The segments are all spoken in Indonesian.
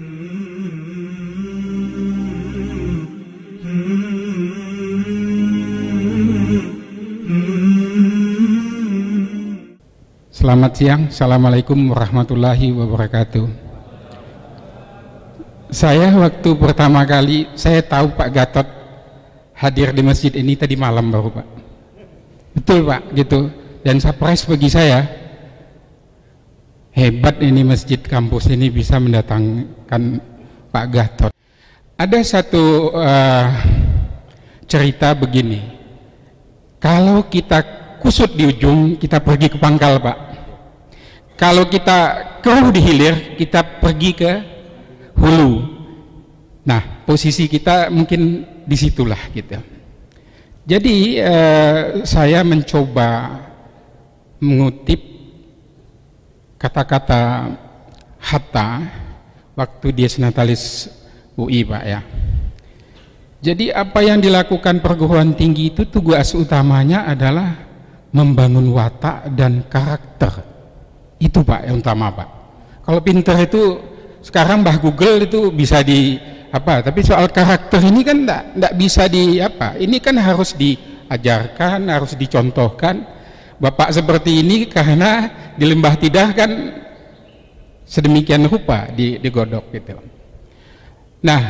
Selamat siang, Assalamualaikum warahmatullahi wabarakatuh. Saya waktu pertama kali, saya tahu Pak Gatot hadir di masjid ini tadi malam baru Pak. Betul Pak, gitu. Dan surprise bagi saya, hebat ini masjid kampus ini bisa mendatangkan Pak Gatot. Ada satu uh, cerita begini, kalau kita kusut di ujung, kita pergi ke pangkal Pak. Kalau kita keruh di hilir, kita pergi ke hulu. Nah, posisi kita mungkin di situlah gitu. Jadi eh, saya mencoba mengutip kata-kata Hatta waktu dia senatalis UI Pak ya. Jadi apa yang dilakukan perguruan tinggi itu tugas utamanya adalah membangun watak dan karakter itu Pak yang utama Pak. Kalau pinter itu sekarang Mbah Google itu bisa di apa, tapi soal karakter ini kan enggak, enggak bisa di apa. Ini kan harus diajarkan, harus dicontohkan. Bapak seperti ini karena di lembah tidah kan sedemikian rupa di, digodok gitu. Nah,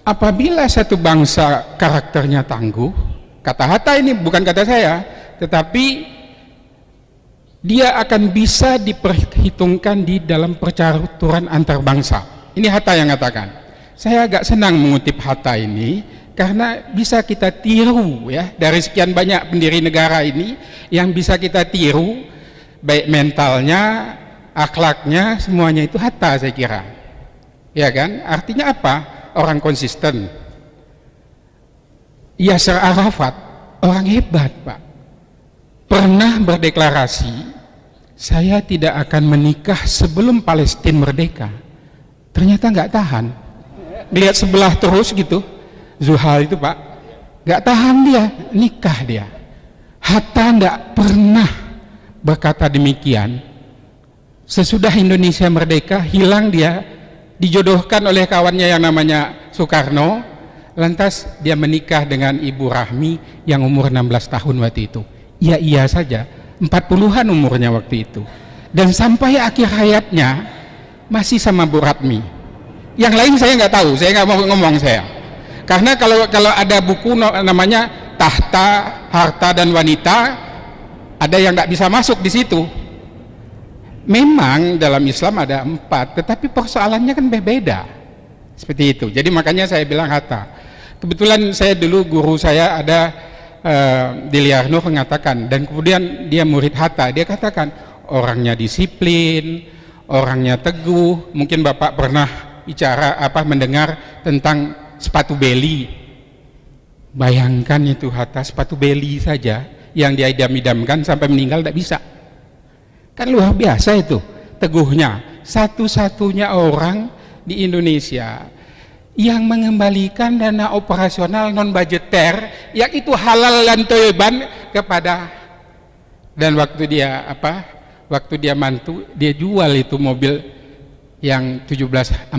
apabila satu bangsa karakternya tangguh, kata Hatta ini bukan kata saya, tetapi dia akan bisa diperhitungkan di dalam percaturan antar bangsa. Ini Hatta yang katakan. Saya agak senang mengutip Hatta ini karena bisa kita tiru ya dari sekian banyak pendiri negara ini yang bisa kita tiru baik mentalnya, akhlaknya, semuanya itu Hatta saya kira. Ya kan? Artinya apa? Orang konsisten. Yasser Arafat orang hebat, Pak. Pernah berdeklarasi saya tidak akan menikah sebelum Palestina merdeka ternyata nggak tahan lihat sebelah terus gitu Zuhal itu pak nggak tahan dia nikah dia Hatta nggak pernah berkata demikian sesudah Indonesia merdeka hilang dia dijodohkan oleh kawannya yang namanya Soekarno lantas dia menikah dengan Ibu Rahmi yang umur 16 tahun waktu itu. Iya iya saja 40-an umurnya waktu itu. Dan sampai akhir hayatnya masih sama Bu Ratmi. Yang lain saya nggak tahu saya nggak mau ngomong saya. Karena kalau kalau ada buku namanya tahta harta dan wanita ada yang nggak bisa masuk di situ. Memang dalam Islam ada empat tetapi persoalannya kan berbeda. Seperti itu. Jadi makanya saya bilang harta kebetulan saya dulu guru saya ada uh, Diliarno mengatakan dan kemudian dia murid Hatta. Dia katakan orangnya disiplin orangnya teguh. Mungkin Bapak pernah bicara apa mendengar tentang sepatu beli. Bayangkan itu Hatta sepatu beli saja yang dia idam-idamkan sampai meninggal tidak bisa. Kan luar biasa itu. Teguhnya satu-satunya orang di Indonesia yang mengembalikan dana operasional non budgeter yang itu halal dan toiban kepada dan waktu dia apa waktu dia mantu dia jual itu mobil yang 1745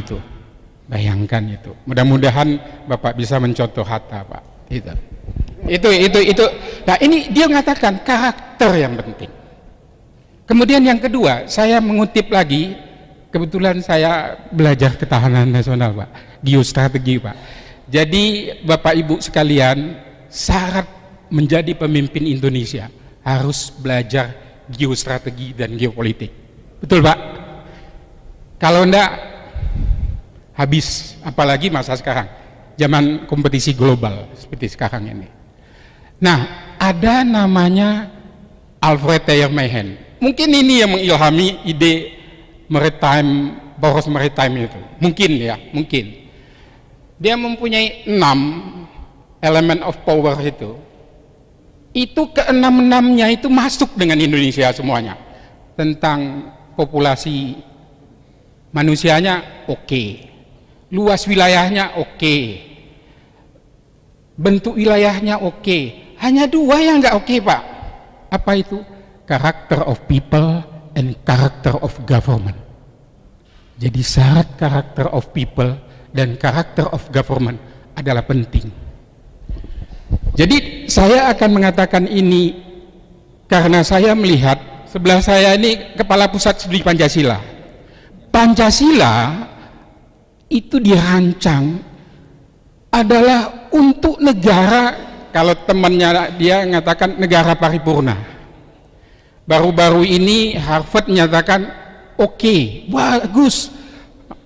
itu. Bayangkan itu. Mudah-mudahan Bapak bisa mencontoh Hatta Pak. Itu itu itu itu. Nah ini dia mengatakan karakter yang penting. Kemudian yang kedua saya mengutip lagi kebetulan saya belajar ketahanan nasional Pak. Geostrategi Pak. Jadi Bapak Ibu sekalian syarat menjadi pemimpin Indonesia harus belajar geostrategi dan geopolitik. Betul Pak? Kalau enggak habis. Apalagi masa sekarang. Zaman kompetisi global seperti sekarang ini nah ada namanya Alfred Thayer Mehen mungkin ini yang mengilhami ide maritime poros maritime itu mungkin ya mungkin dia mempunyai enam elemen of power itu itu keenam-enamnya itu masuk dengan Indonesia semuanya tentang populasi manusianya oke okay. luas wilayahnya oke okay. bentuk wilayahnya oke okay. Hanya dua yang nggak oke pak apa itu karakter of people and character of government. Jadi syarat karakter of people dan karakter of government adalah penting. Jadi saya akan mengatakan ini karena saya melihat sebelah saya ini kepala pusat studi Pancasila. Pancasila itu dirancang adalah untuk negara kalau temannya dia mengatakan negara paripurna. Baru-baru ini Harvard menyatakan oke, okay, bagus.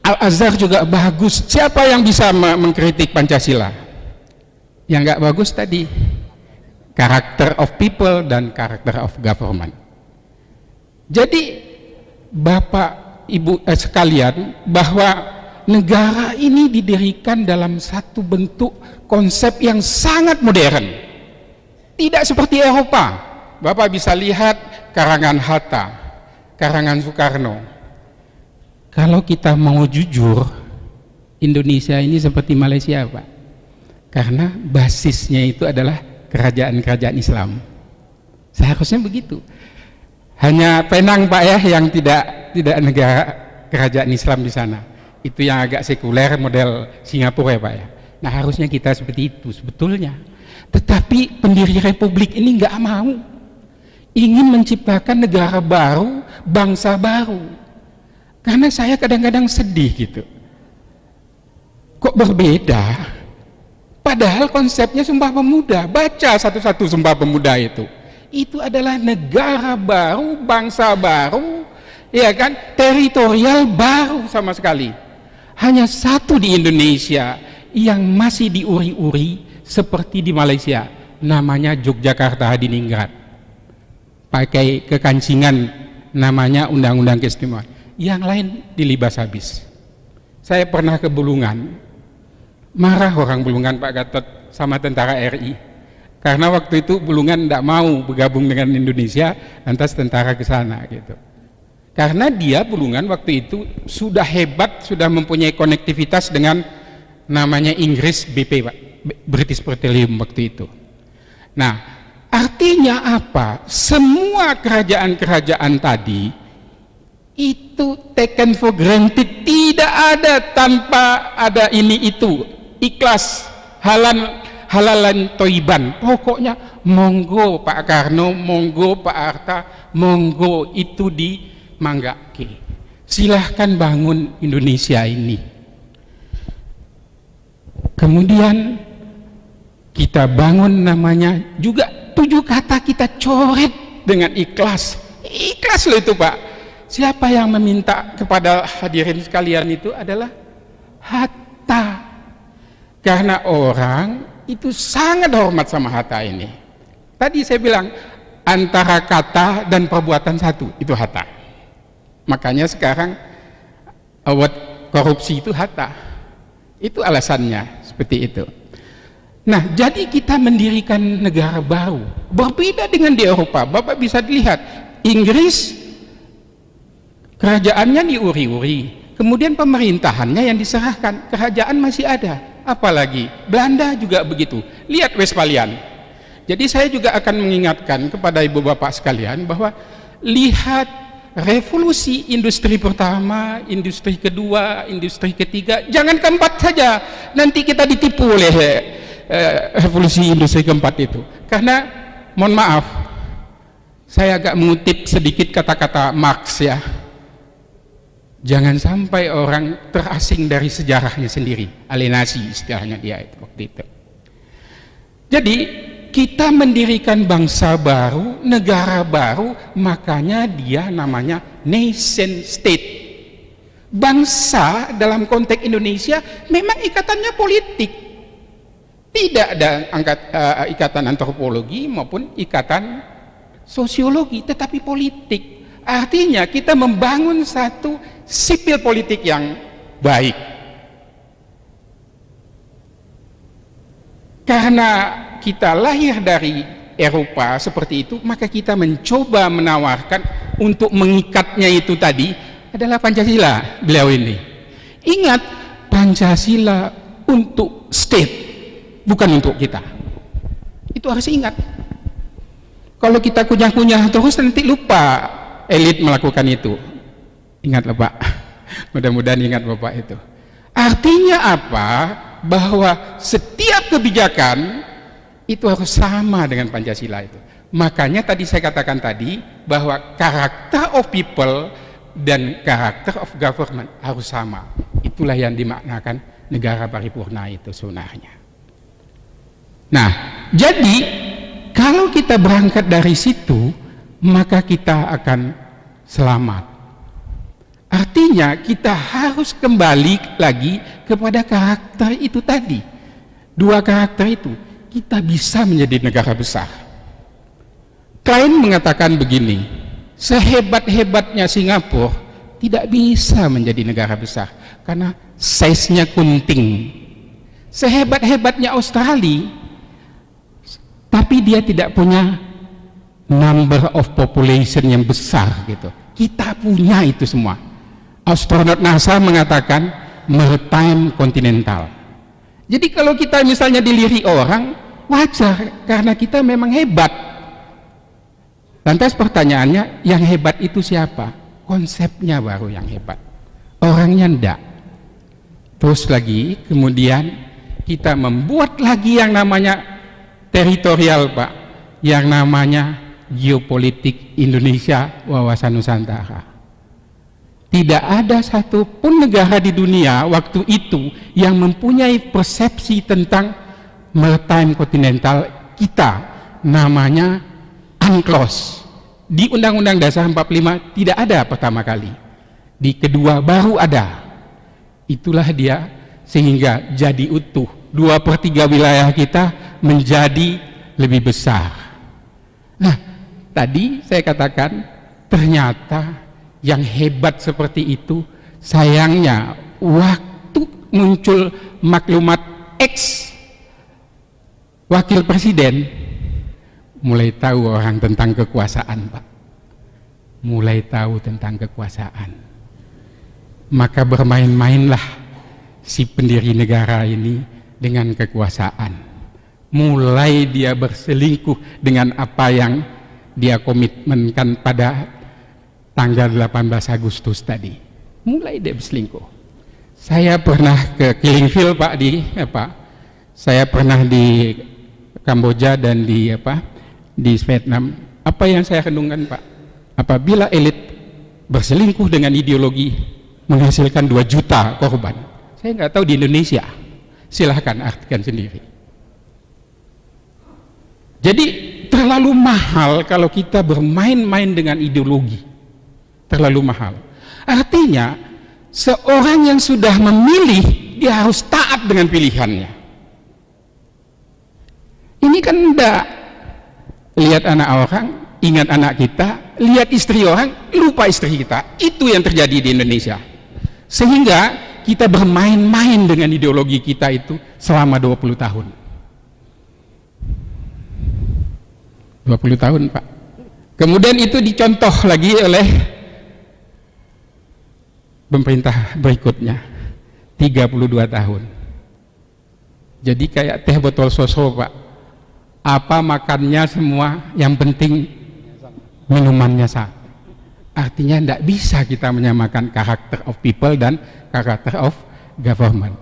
Al-Azhar juga bagus. Siapa yang bisa mengkritik Pancasila? Yang nggak bagus tadi karakter of people dan karakter of government. Jadi Bapak Ibu eh, sekalian bahwa negara ini didirikan dalam satu bentuk konsep yang sangat modern. Tidak seperti Eropa. Bapak bisa lihat karangan Hatta, karangan Soekarno. Kalau kita mau jujur, Indonesia ini seperti Malaysia, Pak. Karena basisnya itu adalah kerajaan-kerajaan Islam. Seharusnya begitu. Hanya Penang, Pak ya, yang tidak tidak negara kerajaan Islam di sana itu yang agak sekuler model Singapura ya Pak ya. Nah harusnya kita seperti itu sebetulnya. Tetapi pendiri republik ini nggak mau ingin menciptakan negara baru, bangsa baru. Karena saya kadang-kadang sedih gitu. Kok berbeda? Padahal konsepnya Sumpah Pemuda. Baca satu-satu Sumpah Pemuda itu. Itu adalah negara baru, bangsa baru, ya kan? Teritorial baru sama sekali hanya satu di Indonesia yang masih diuri-uri seperti di Malaysia namanya Yogyakarta Hadiningrat. Pakai kekancingan namanya Undang-Undang Keistimewaan. Yang lain dilibas habis. Saya pernah ke Bulungan. Marah orang Bulungan Pak Gatot sama tentara RI karena waktu itu Bulungan tidak mau bergabung dengan Indonesia lantas tentara ke sana gitu karena dia Bulungan waktu itu sudah hebat, sudah mempunyai konektivitas dengan namanya Inggris BP Pak, British Petroleum waktu itu. Nah, artinya apa? Semua kerajaan-kerajaan tadi itu taken for granted, tidak ada tanpa ada ini itu, ikhlas, halan halalan toiban. Pokoknya monggo Pak Karno, monggo Pak Arta, monggo itu di Manggake. Silahkan bangun Indonesia ini. Kemudian kita bangun namanya juga tujuh kata kita coret dengan ikhlas. Ikhlas loh itu Pak. Siapa yang meminta kepada hadirin sekalian itu adalah Hatta. Karena orang itu sangat hormat sama Hatta ini. Tadi saya bilang antara kata dan perbuatan satu itu Hatta. Makanya sekarang awat korupsi itu hatta. Itu alasannya seperti itu. Nah, jadi kita mendirikan negara baru, berbeda dengan di Eropa. Bapak bisa dilihat, Inggris kerajaannya diuri-uri, kemudian pemerintahannya yang diserahkan, kerajaan masih ada. Apalagi Belanda juga begitu. Lihat Westphalian. Jadi saya juga akan mengingatkan kepada ibu bapak sekalian bahwa lihat revolusi industri pertama, industri kedua, industri ketiga, jangan keempat saja. Nanti kita ditipu oleh eh, revolusi industri keempat itu. Karena mohon maaf, saya agak mengutip sedikit kata-kata Marx ya. Jangan sampai orang terasing dari sejarahnya sendiri, alienasi istilahnya dia itu waktu itu. Jadi kita mendirikan bangsa baru, negara baru, makanya dia namanya nation state. Bangsa dalam konteks Indonesia memang ikatannya politik. Tidak ada angkat, uh, ikatan antropologi maupun ikatan sosiologi, tetapi politik. Artinya kita membangun satu sipil politik yang baik. Karena kita lahir dari Eropa seperti itu, maka kita mencoba menawarkan untuk mengikatnya itu tadi adalah Pancasila beliau ini. Ingat, Pancasila untuk state, bukan untuk kita. Itu harus ingat. Kalau kita kunyah-kunyah terus nanti lupa elit melakukan itu. Ingatlah Pak. Mudah-mudahan ingat Bapak itu. Artinya apa? Bahwa setiap kebijakan itu harus sama dengan Pancasila itu. Makanya tadi saya katakan tadi bahwa karakter of people dan karakter of government harus sama. Itulah yang dimaknakan negara paripurna itu sunahnya. Nah, jadi kalau kita berangkat dari situ, maka kita akan selamat. Artinya kita harus kembali lagi kepada karakter itu tadi. Dua karakter itu kita bisa menjadi negara besar. Klein mengatakan begini, sehebat-hebatnya Singapura tidak bisa menjadi negara besar karena size-nya kunting. Sehebat-hebatnya Australia tapi dia tidak punya number of population yang besar gitu. Kita punya itu semua. Astronot NASA mengatakan maritime continental. Jadi kalau kita misalnya dilirik orang, wajar karena kita memang hebat. Lantas pertanyaannya, yang hebat itu siapa? Konsepnya baru yang hebat. Orangnya ndak. Terus lagi, kemudian kita membuat lagi yang namanya teritorial Pak yang namanya geopolitik Indonesia wawasan Nusantara tidak ada satupun negara di dunia waktu itu yang mempunyai persepsi tentang maritime kontinental kita namanya UNCLOS. Di Undang-Undang Dasar 45 tidak ada pertama kali. Di kedua baru ada. Itulah dia sehingga jadi utuh. Dua per tiga wilayah kita menjadi lebih besar. Nah, tadi saya katakan ternyata yang hebat seperti itu sayangnya waktu muncul maklumat X wakil presiden mulai tahu orang tentang kekuasaan Pak. Mulai tahu tentang kekuasaan. Maka bermain-mainlah si pendiri negara ini dengan kekuasaan. Mulai dia berselingkuh dengan apa yang dia komitmenkan pada tanggal 18 Agustus tadi. Mulai dia berselingkuh. Saya pernah ke Killingfield Pak di apa saya pernah di Kamboja dan di apa di Vietnam. Apa yang saya renungkan Pak? Apabila elit berselingkuh dengan ideologi menghasilkan 2 juta korban saya nggak tahu di Indonesia. Silahkan artikan sendiri. Jadi terlalu mahal kalau kita bermain-main dengan ideologi. Terlalu mahal. Artinya seorang yang sudah memilih dia harus taat dengan pilihannya. Ini kan enggak lihat anak orang, ingat anak kita, lihat istri orang, lupa istri kita. Itu yang terjadi di Indonesia. Sehingga kita bermain-main dengan ideologi kita itu selama 20 tahun. 20 tahun Pak kemudian itu dicontoh lagi oleh pemerintah berikutnya. 32 tahun. Jadi kayak teh botol soso Pak. Apa makannya semua? Yang penting minumannya sah artinya tidak bisa kita menyamakan karakter of people dan karakter of government.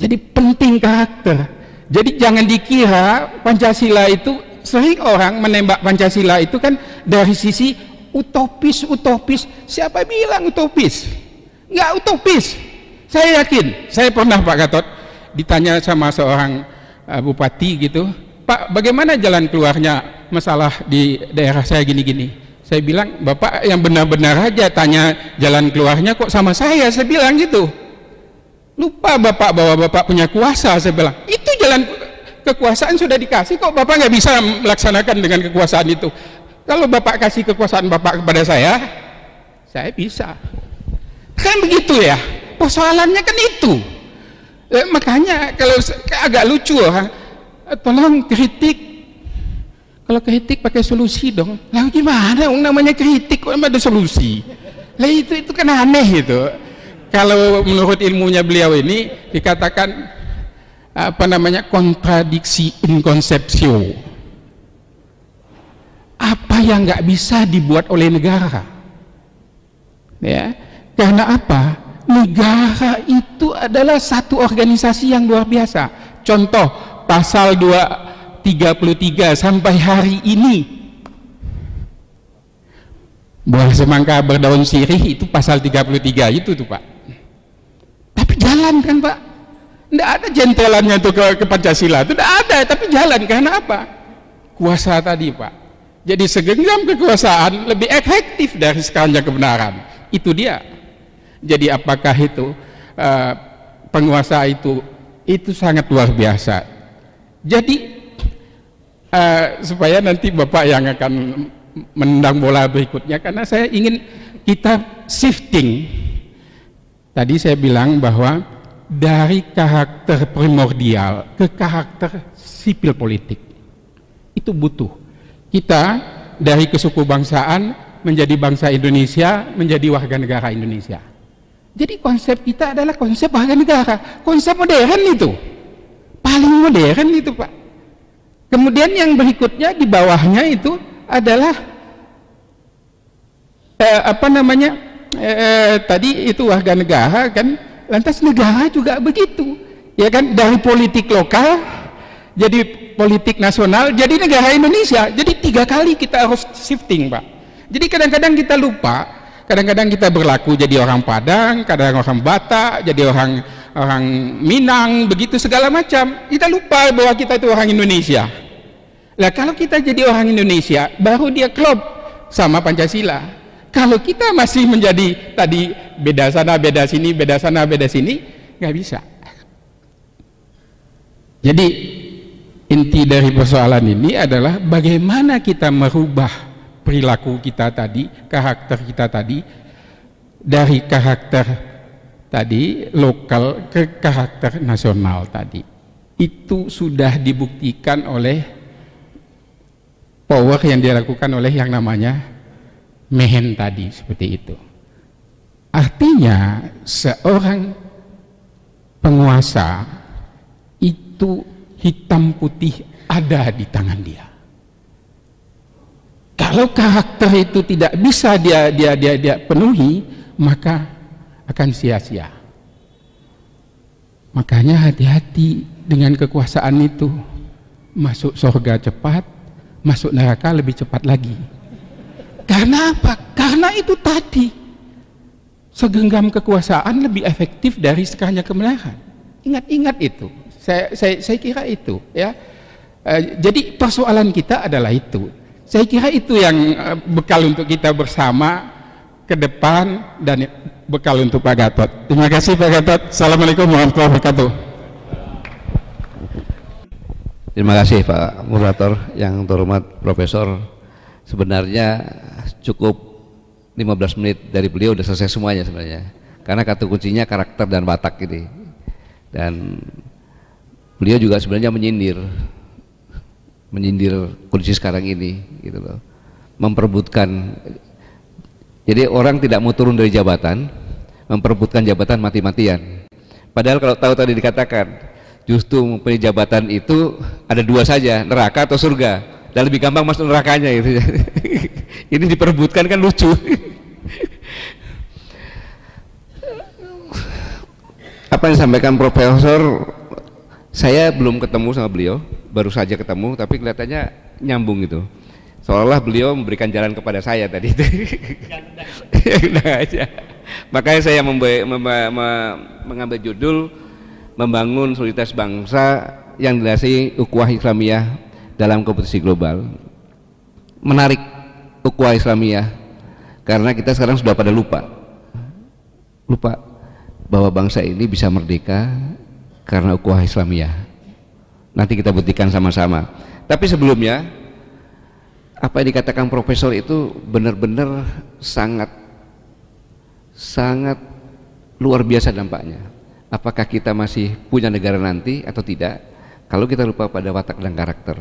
Jadi penting karakter. Jadi jangan dikira Pancasila itu sering orang menembak Pancasila itu kan dari sisi utopis utopis. Siapa bilang utopis? Nggak utopis. Saya yakin. Saya pernah Pak Gatot ditanya sama seorang uh, bupati gitu Pak bagaimana jalan keluarnya masalah di daerah saya gini-gini? Saya bilang Bapak yang benar-benar aja tanya jalan keluarnya kok sama saya. Saya bilang gitu. Lupa Bapak bahwa Bapak punya kuasa saya bilang. Itu jalan kekuasaan sudah dikasih kok Bapak nggak bisa melaksanakan dengan kekuasaan itu kalau Bapak kasih kekuasaan Bapak kepada saya saya bisa. Kan begitu ya? Persoalannya kan itu. Eh, makanya kalau agak lucu orang eh, tolong kritik. Kalau kritik pakai solusi dong. Lah gimana? Namanya kritik kok ada solusi? Lah itu itu kan aneh itu. Kalau menurut ilmunya beliau ini dikatakan apa namanya kontradiksi in konsepsio apa yang nggak bisa dibuat oleh negara ya Karena apa? Negara itu adalah satu organisasi yang luar biasa. Contoh pasal 233 sampai hari ini buah semangka berdaun sirih itu pasal 33 itu tuh Pak. Tapi jalan kan Pak? Tidak ada jentelannya tuh ke, ke Pancasila. Itu tidak ada, tapi jalan. Karena apa? Kuasa tadi Pak. Jadi segenggam kekuasaan lebih efektif dari sekarangnya kebenaran. Itu dia. Jadi apakah itu uh, penguasa itu itu sangat luar biasa. Jadi uh, supaya nanti Bapak yang akan menendang bola berikutnya karena saya ingin kita shifting. Tadi saya bilang bahwa dari karakter primordial ke karakter sipil politik itu butuh kita dari kesuku bangsaan menjadi bangsa Indonesia, menjadi warga negara Indonesia. Jadi konsep kita adalah konsep warga negara, konsep modern itu. Paling modern itu, Pak. Kemudian yang berikutnya di bawahnya itu adalah eh, apa namanya? Eh, tadi itu warga negara kan, lantas negara juga begitu. Ya kan dari politik lokal jadi politik nasional jadi negara Indonesia. Jadi tiga kali kita harus shifting Pak. Jadi kadang-kadang kita lupa kadang-kadang kita berlaku jadi orang Padang kadang orang Batak jadi orang orang Minang begitu segala macam. Kita lupa bahwa kita itu orang Indonesia. Lah kalau kita jadi orang Indonesia baru dia klop sama Pancasila. Kalau kita masih menjadi tadi beda sana beda sini beda sana beda sini nggak bisa. Jadi inti dari persoalan ini adalah bagaimana kita merubah perilaku kita tadi, karakter kita tadi dari karakter tadi lokal ke karakter nasional tadi. Itu sudah dibuktikan oleh power yang dilakukan oleh yang namanya mehen tadi seperti itu. Artinya seorang penguasa itu hitam putih ada di tangan dia. Kalau karakter itu tidak bisa dia dia dia, dia penuhi, maka akan sia-sia. Makanya hati-hati dengan kekuasaan itu. Masuk surga cepat, masuk neraka lebih cepat lagi. Karena apa? Karena itu tadi. Segenggam kekuasaan lebih efektif dari sekarangnya kebenaran. Ingat-ingat itu. Saya, saya, saya kira itu ya. Uh, jadi persoalan kita adalah itu. Saya kira itu yang uh, bekal untuk kita bersama ke depan dan bekal untuk Pak Gatot. Terima kasih Pak Gatot. Assalamualaikum warahmatullahi wabarakatuh. Terima kasih Pak Murator yang terhormat Profesor. Sebenarnya cukup 15 menit dari beliau sudah selesai semuanya sebenarnya. Karena kata kuncinya karakter dan watak ini. Dan beliau juga sebenarnya menyindir menyindir kondisi sekarang ini gitu loh. Memperebutkan jadi orang tidak mau turun dari jabatan memperebutkan jabatan mati-matian. Padahal kalau tahu tadi dikatakan justru mempunyai jabatan itu ada dua saja neraka atau surga. Dan lebih gampang masuk nerakanya itu ini diperebutkan kan lucu. Apa yang disampaikan profesor saya belum ketemu sama beliau baru saja ketemu tapi kelihatannya nyambung gitu. Seolah-olah beliau memberikan jalan kepada saya tadi itu. Aja. Makanya saya mengambil judul membangun soliditas bangsa yang dilasi ukhuwah Islamiyah dalam kompetisi global. Menarik ukhuwah Islamiyah karena kita sekarang sudah pada lupa. Lupa bahwa bangsa ini bisa merdeka karena ukhuwah Islamiyah. Nanti kita buktikan sama-sama. Tapi sebelumnya apa yang dikatakan profesor itu benar-benar sangat sangat luar biasa dampaknya. Apakah kita masih punya negara nanti atau tidak? Kalau kita lupa pada watak dan karakter.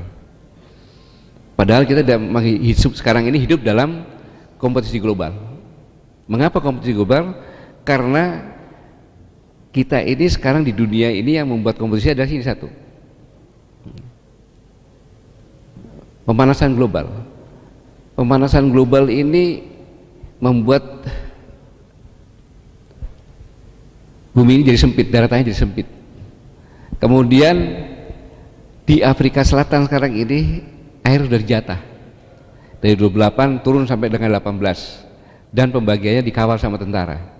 Padahal kita hidup sekarang ini hidup dalam kompetisi global. Mengapa kompetisi global? Karena kita ini sekarang di dunia ini yang membuat kompetisi adalah ini satu. Pemanasan global. Pemanasan global ini membuat bumi ini jadi sempit daratannya jadi sempit. Kemudian di Afrika Selatan sekarang ini air sudah dijatah dari 28 turun sampai dengan 18 dan pembagiannya dikawal sama tentara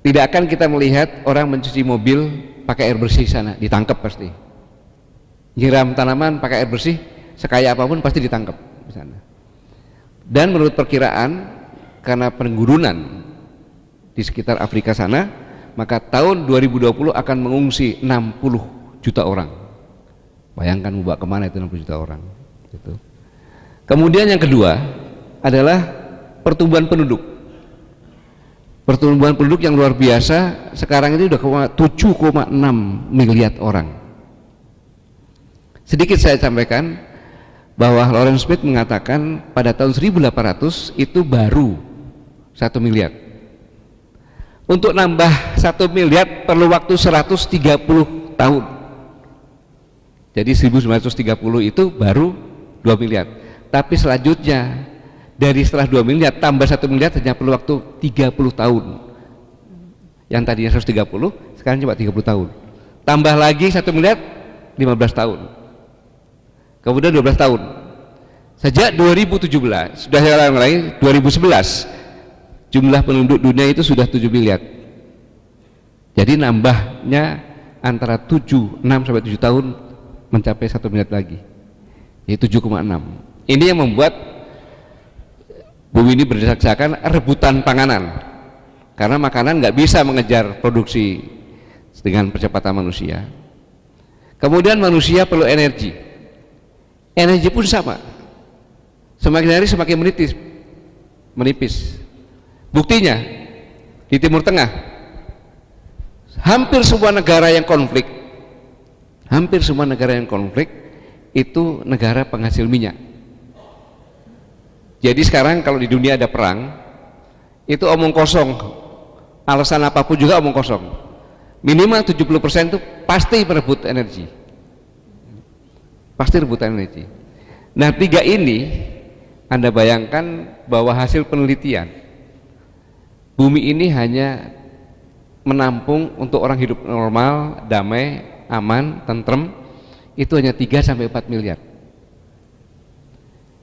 tidak akan kita melihat orang mencuci mobil pakai air bersih sana ditangkap pasti nyiram tanaman pakai air bersih sekaya apa pun pasti ditangkap di sana dan menurut perkiraan karena penggurunan di sekitar Afrika sana maka tahun 2020 akan mengungsi 60 juta orang bayangkan mau bawa ke mana itu 60 juta orang gitu. Kemudian yang kedua adalah pertumbuhan penduduk. Pertumbuhan penduduk yang luar biasa sekarang ini sudah 7,6 miliar orang. Sedikit saya sampaikan bahwa Lawrence Smith mengatakan pada tahun 1800 itu baru satu miliar. Untuk nambah satu miliar perlu waktu 130 tahun. Jadi 1930 itu baru 2 miliar tapi selanjutnya dari setelah 2 miliar tambah 1 miliar hanya perlu waktu 30 tahun. Yang tadinya 130 sekarang cuma 30 tahun. Tambah lagi 1 miliar 15 tahun. Kemudian 12 tahun. Sejak 2017 sudah saya lagi 2011 jumlah penduduk dunia itu sudah 7 miliar. Jadi nambahnya antara 7, 6 sampai 7 tahun mencapai 1 miliar lagi. Yaitu 7,6 ini yang membuat bumi ini berdasarkan rebutan panganan. Karena makanan nggak bisa mengejar produksi dengan percepatan manusia. Kemudian manusia perlu energi. Energi pun sama. Semakin hari semakin menipis menipis. Buktinya di timur tengah hampir semua negara yang konflik hampir semua negara yang konflik itu negara penghasil minyak jadi sekarang kalau di dunia ada perang, itu omong kosong. Alasan apa pun juga omong kosong. Minimal 70% itu pasti merebut energi. Pasti rebutan energi. Nah, tiga ini Anda bayangkan bahwa hasil penelitian bumi ini hanya menampung untuk orang hidup normal, damai, aman, tentrem itu hanya 3 sampai 4 miliar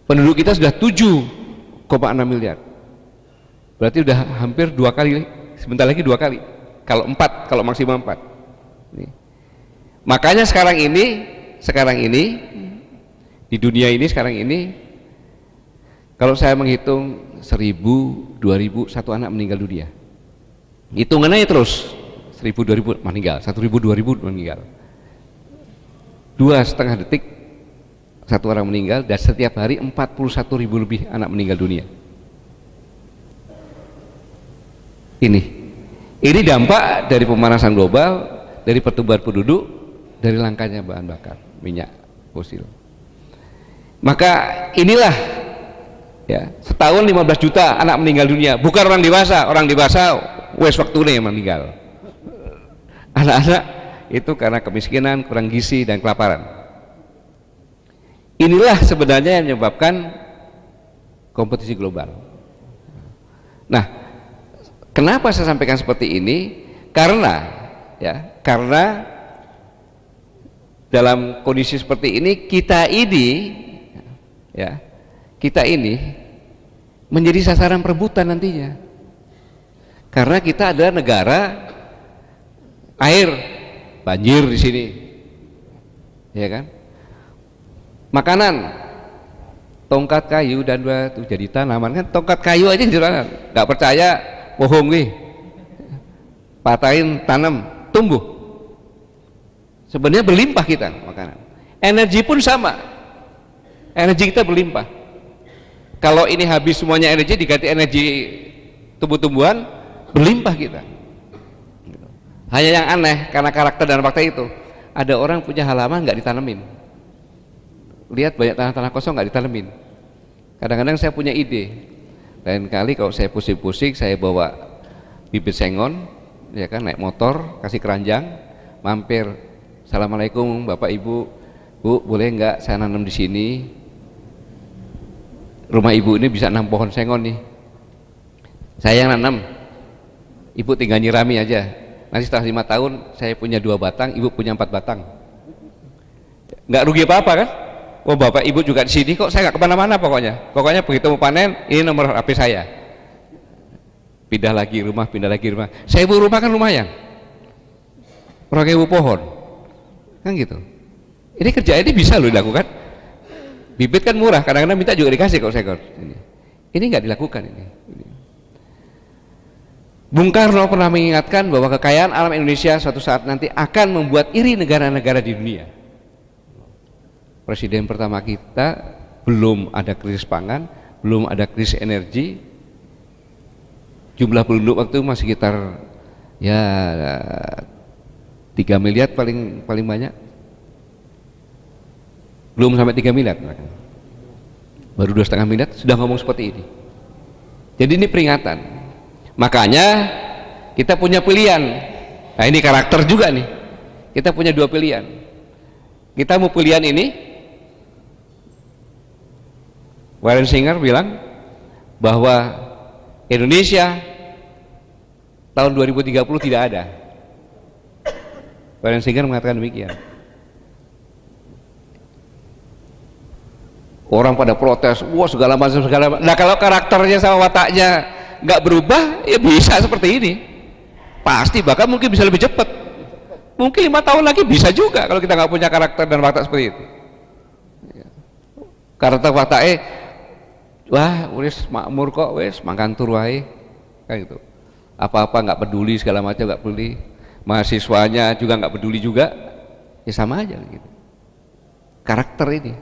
penduduk kita sudah 7,6 miliar. Berarti sudah hampir dua kali sebentar lagi dua kali. Kalau empat kalau maksimal empat. Makanya sekarang ini sekarang ini di dunia ini sekarang ini kalau saya menghitung seribu, dua ribu, satu anak meninggal dunia. Hitungannya terus. Seribu, dua ribu meninggal. Satu ribu, dua ribu meninggal. Dua setengah detik satu orang meninggal dan setiap hari 41 ribu lebih anak meninggal dunia. Ini. Ini dampak dari pemanasan global dari pertumbuhan penduduk dari langkanya bahan bakar minyak fosil. Maka inilah ya setahun 15 juta anak meninggal dunia. Bukan orang dewasa orang dewasa wes waktu yang meninggal. Anak-anak itu karena kemiskinan kurang gizi dan kelaparan inilah sebenarnya yang menyebabkan kompetisi global. Nah kenapa saya sampaikan seperti ini? Karena ya karena dalam kondisi seperti ini kita ini ya kita ini menjadi sasaran perebutan nantinya. Karena kita adalah negara air banjir di sini. Ya kan makanan. Tongkat kayu dan batu jadi tanaman. Kan tongkat kayu aja jualan nggak percaya bohong nih patahin tanam tumbuh. Sebenarnya berlimpah kita makanan. Energi pun sama. Energi kita berlimpah. Kalau ini habis semuanya energi diganti energi tumbuh-tumbuhan berlimpah kita. Hanya yang aneh karena karakter dan fakta itu. Ada orang punya halaman nggak ditanemin lihat banyak tanah-tanah kosong nggak ditanemin kadang-kadang saya punya ide. Lain kali kalau saya pusing-pusing saya bawa bibit sengon ya kan naik motor kasih keranjang mampir. Assalamualaikum bapak ibu. Bu boleh nggak saya nanam di sini? Rumah ibu ini bisa enam pohon sengon nih. Saya yang nanam. Ibu tinggal nyirami aja. Nanti setelah lima tahun saya punya dua batang ibu punya empat batang. Nggak rugi apa apa kan oh bapak ibu juga di sini kok? Saya nggak ke mana-mana pokoknya. Pokoknya begitu mau panen ini nomor HP saya. Pindah lagi rumah pindah lagi rumah. Saya ibu rumah kan lumayan. Orang ibu pohon. Kan gitu. Ini kerja ini bisa loh dilakukan. Bibit kan murah kadang-kadang minta juga dikasih kok saya ini. Ini nggak dilakukan ini. Bung Karno pernah mengingatkan bahwa kekayaan alam Indonesia suatu saat nanti akan membuat iri negara-negara di dunia presiden pertama kita belum ada krisis pangan, belum ada krisis energi. Jumlah penduduk waktu masih sekitar ya 3 miliar paling paling banyak. Belum sampai 3 miliar. Baru dua setengah miliar sudah ngomong seperti ini. Jadi ini peringatan. Makanya kita punya pilihan. Nah ini karakter juga nih. Kita punya dua pilihan. Kita mau pilihan ini Warren Singer bilang bahwa Indonesia tahun 2030 tidak ada. Warren Singer mengatakan demikian. Orang pada protes, wah segala macam segala macam. Nah kalau karakternya sama wataknya nggak berubah, ya bisa seperti ini. Pasti bahkan mungkin bisa lebih cepat. Mungkin lima tahun lagi bisa juga kalau kita nggak punya karakter dan watak seperti itu. Karakter wataknya wah wis makmur kok wis makan tur wae. Kayak gitu. Apa-apa nggak peduli segala macam nggak peduli. Mahasiswanya juga nggak peduli juga. Ya sama aja gitu. Karakter ini.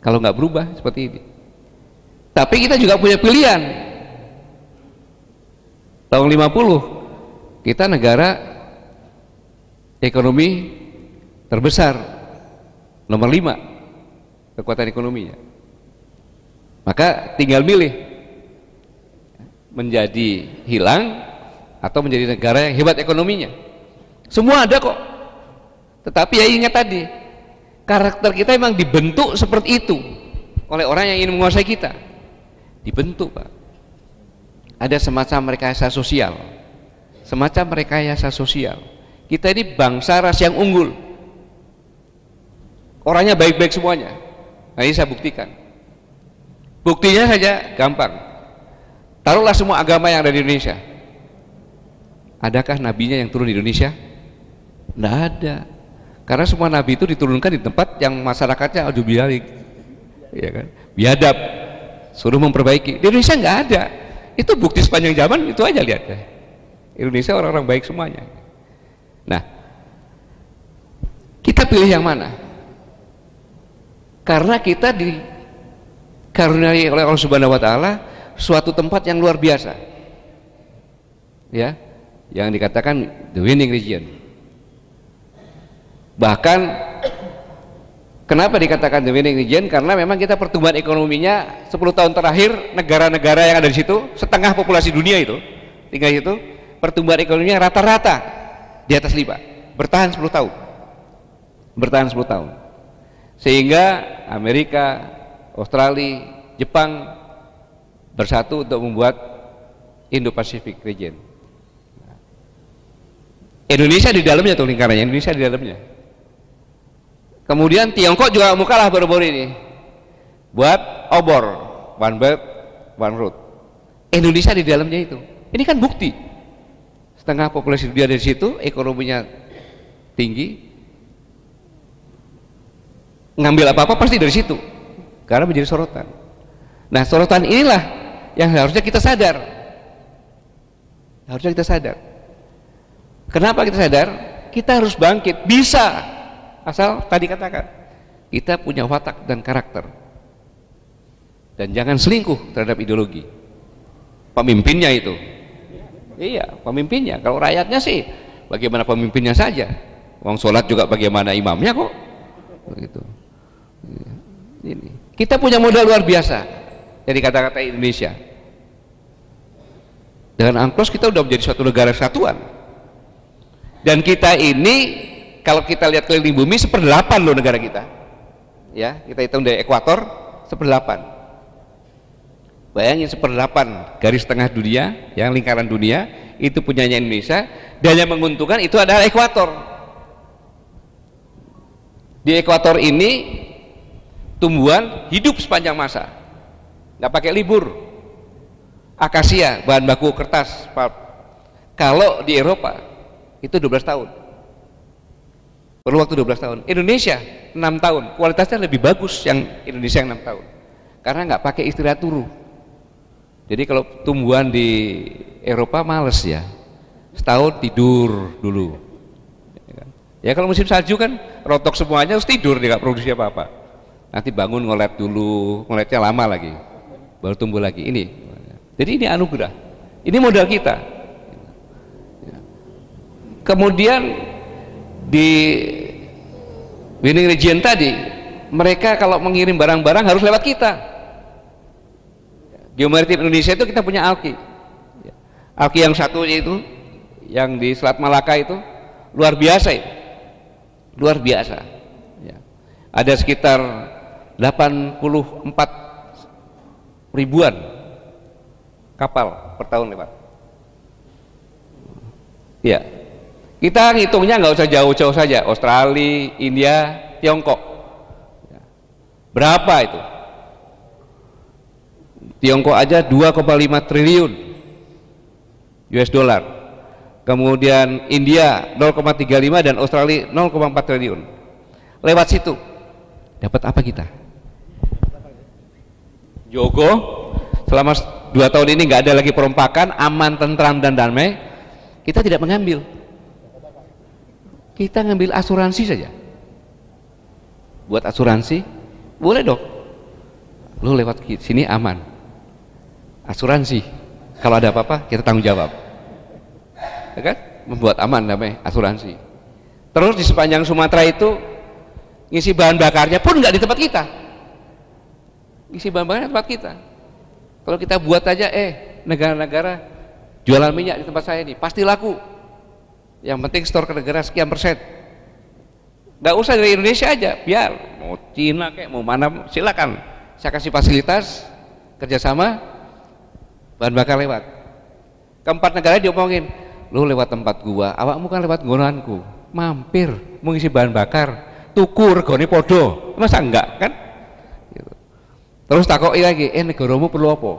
Kalau nggak berubah seperti ini. Tapi kita juga punya pilihan. Tahun 50 kita negara ekonomi terbesar. Nomor 5 kekuatan ekonominya maka tinggal milih. Menjadi hilang atau menjadi negara yang hebat ekonominya. Semua ada kok. Tetapi ya ingat tadi karakter kita memang dibentuk seperti itu oleh orang yang ingin menguasai kita. Dibentuk pak. Ada semacam rekayasa sosial. Semacam rekayasa sosial. Kita ini bangsa ras yang unggul. Orangnya baik-baik semuanya. Nah ini saya buktikan Buktinya saja gampang. Taruhlah semua agama yang ada di Indonesia. Adakah nabinya yang turun di Indonesia? Tidak ada. Karena semua nabi itu diturunkan di tempat yang masyarakatnya adu bialik. Ya kan? Biadab. Suruh memperbaiki. Di Indonesia nggak ada. Itu bukti sepanjang zaman itu aja lihat. Indonesia orang-orang baik semuanya. Nah, kita pilih yang mana? Karena kita di dikaruniai oleh Allah Subhanahu wa taala suatu tempat yang luar biasa. Ya, yang dikatakan the winning region. Bahkan kenapa dikatakan the winning region? Karena memang kita pertumbuhan ekonominya 10 tahun terakhir negara-negara yang ada di situ setengah populasi dunia itu tinggal itu pertumbuhan ekonominya rata-rata di atas lima bertahan 10 tahun bertahan 10 tahun sehingga Amerika Australia, Jepang bersatu untuk membuat Indo-Pacific region. Indonesia di dalamnya tuh lingkarannya, Indonesia di dalamnya. Kemudian Tiongkok juga mau kalah baru-baru ini buat obor, one belt, one road. Indonesia di dalamnya itu. Ini kan bukti. Setengah populasi dunia dari situ, ekonominya tinggi. Ngambil apa-apa pasti dari situ karena menjadi sorotan. Nah sorotan inilah yang harusnya kita sadar. Harusnya kita sadar. Kenapa kita sadar? Kita harus bangkit. Bisa. Asal tadi katakan kita punya watak dan karakter. Dan jangan selingkuh terhadap ideologi. Pemimpinnya itu. Iya pemimpinnya. Kalau rakyatnya sih bagaimana pemimpinnya saja. Uang sholat juga bagaimana imamnya kok. Begitu. Ini kita punya modal luar biasa dari kata-kata Indonesia. Dengan angklos kita sudah menjadi suatu negara kesatuan. Dan kita ini kalau kita lihat keliling bumi seperdelapan loh negara kita. Ya, kita hitung dari ekuator seperdelapan. Bayangin seperdelapan garis tengah dunia, yang lingkaran dunia itu punyanya Indonesia dan yang menguntungkan itu adalah ekuator di ekuator ini tumbuhan hidup sepanjang masa. Nggak pakai libur. Akasia bahan baku kertas pulp. kalau di Eropa itu 12 tahun. Perlu waktu 12 tahun. Indonesia 6 tahun. Kualitasnya lebih bagus yang Indonesia yang 6 tahun. Karena nggak pakai istirahat turu. Jadi kalau tumbuhan di Eropa males ya. Setahun tidur dulu. Ya, kan? ya kalau musim salju kan rotok semuanya harus tidur nggak produksi apa-apa nanti bangun ngolet dulu ngoletnya lama lagi baru tumbuh lagi. Ini. Jadi ini anugerah. Ini modal kita. Kemudian di winning region tadi mereka kalau mengirim barang-barang harus lewat kita. Geomaritim Indonesia itu kita punya alki. Alki yang satu itu yang di Selat Malaka itu luar biasa itu. Luar biasa. Ya. ada sekitar 84 ribuan kapal per tahun lewat ya kita ngitungnya nggak usah jauh-jauh saja. Australia, India, Tiongkok. Berapa itu? Tiongkok aja 2,5 triliun US dollar. Kemudian India 0,35 dan Australia 0,4 triliun. Lewat situ. Dapat apa kita Jogo selama dua tahun ini nggak ada lagi perompakan aman tentram dan damai kita tidak mengambil. Kita ngambil asuransi saja. Buat asuransi boleh dong. Lu lewat sini aman. Asuransi kalau ada apa-apa kita tanggung jawab. Ya kan? Membuat aman namanya asuransi. Terus di sepanjang Sumatera itu ngisi bahan bakarnya pun nggak di tempat kita ngisi bahan bakarnya tempat kita. Kalau kita buat aja eh negara-negara jualan minyak di tempat saya ini pasti laku. Yang penting store ke negara sekian persen. Nggak usah dari Indonesia aja biar. Mau Cina kayak mau mana silakan. Saya kasih fasilitas kerjasama bahan bakar lewat. Keempat negara diomongin lu lewat tempat gua awakmu kan lewat gonanku mampir mengisi bahan bakar tukur goni podo. Masa enggak kan. Terus takoi lagi eh negaramu perlu apa?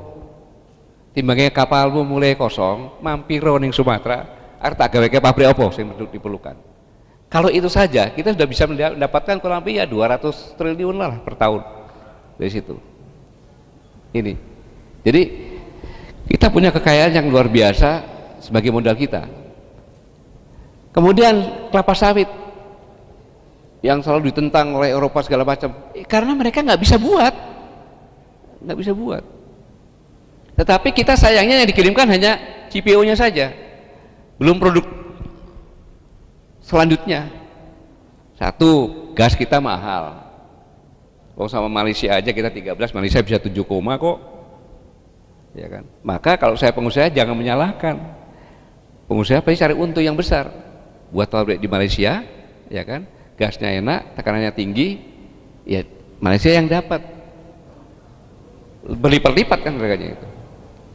Timbangnya kapalmu mulai kosong mampir ning Sumatera arep tak gawe pabrik apa yang diperlukan kalau itu saja kita sudah bisa mendapatkan kurang lebih ya 200 triliun lah per tahun dari situ. Ini. Jadi kita punya kekayaan yang luar biasa sebagai modal kita. Kemudian kelapa sawit yang selalu ditentang oleh Eropa segala macam, eh, karena mereka nggak bisa buat, nggak bisa buat. Tetapi kita sayangnya yang dikirimkan hanya CPO-nya saja, belum produk selanjutnya. Satu, gas kita mahal. Kalau sama Malaysia aja kita 13, Malaysia bisa 7 koma kok. Ya kan? Maka kalau saya pengusaha jangan menyalahkan. Pengusaha pasti cari untung yang besar. Buat pabrik di Malaysia ya kan? Gasnya enak tekanannya tinggi ya Malaysia yang dapat berlipat-lipat kan harganya itu.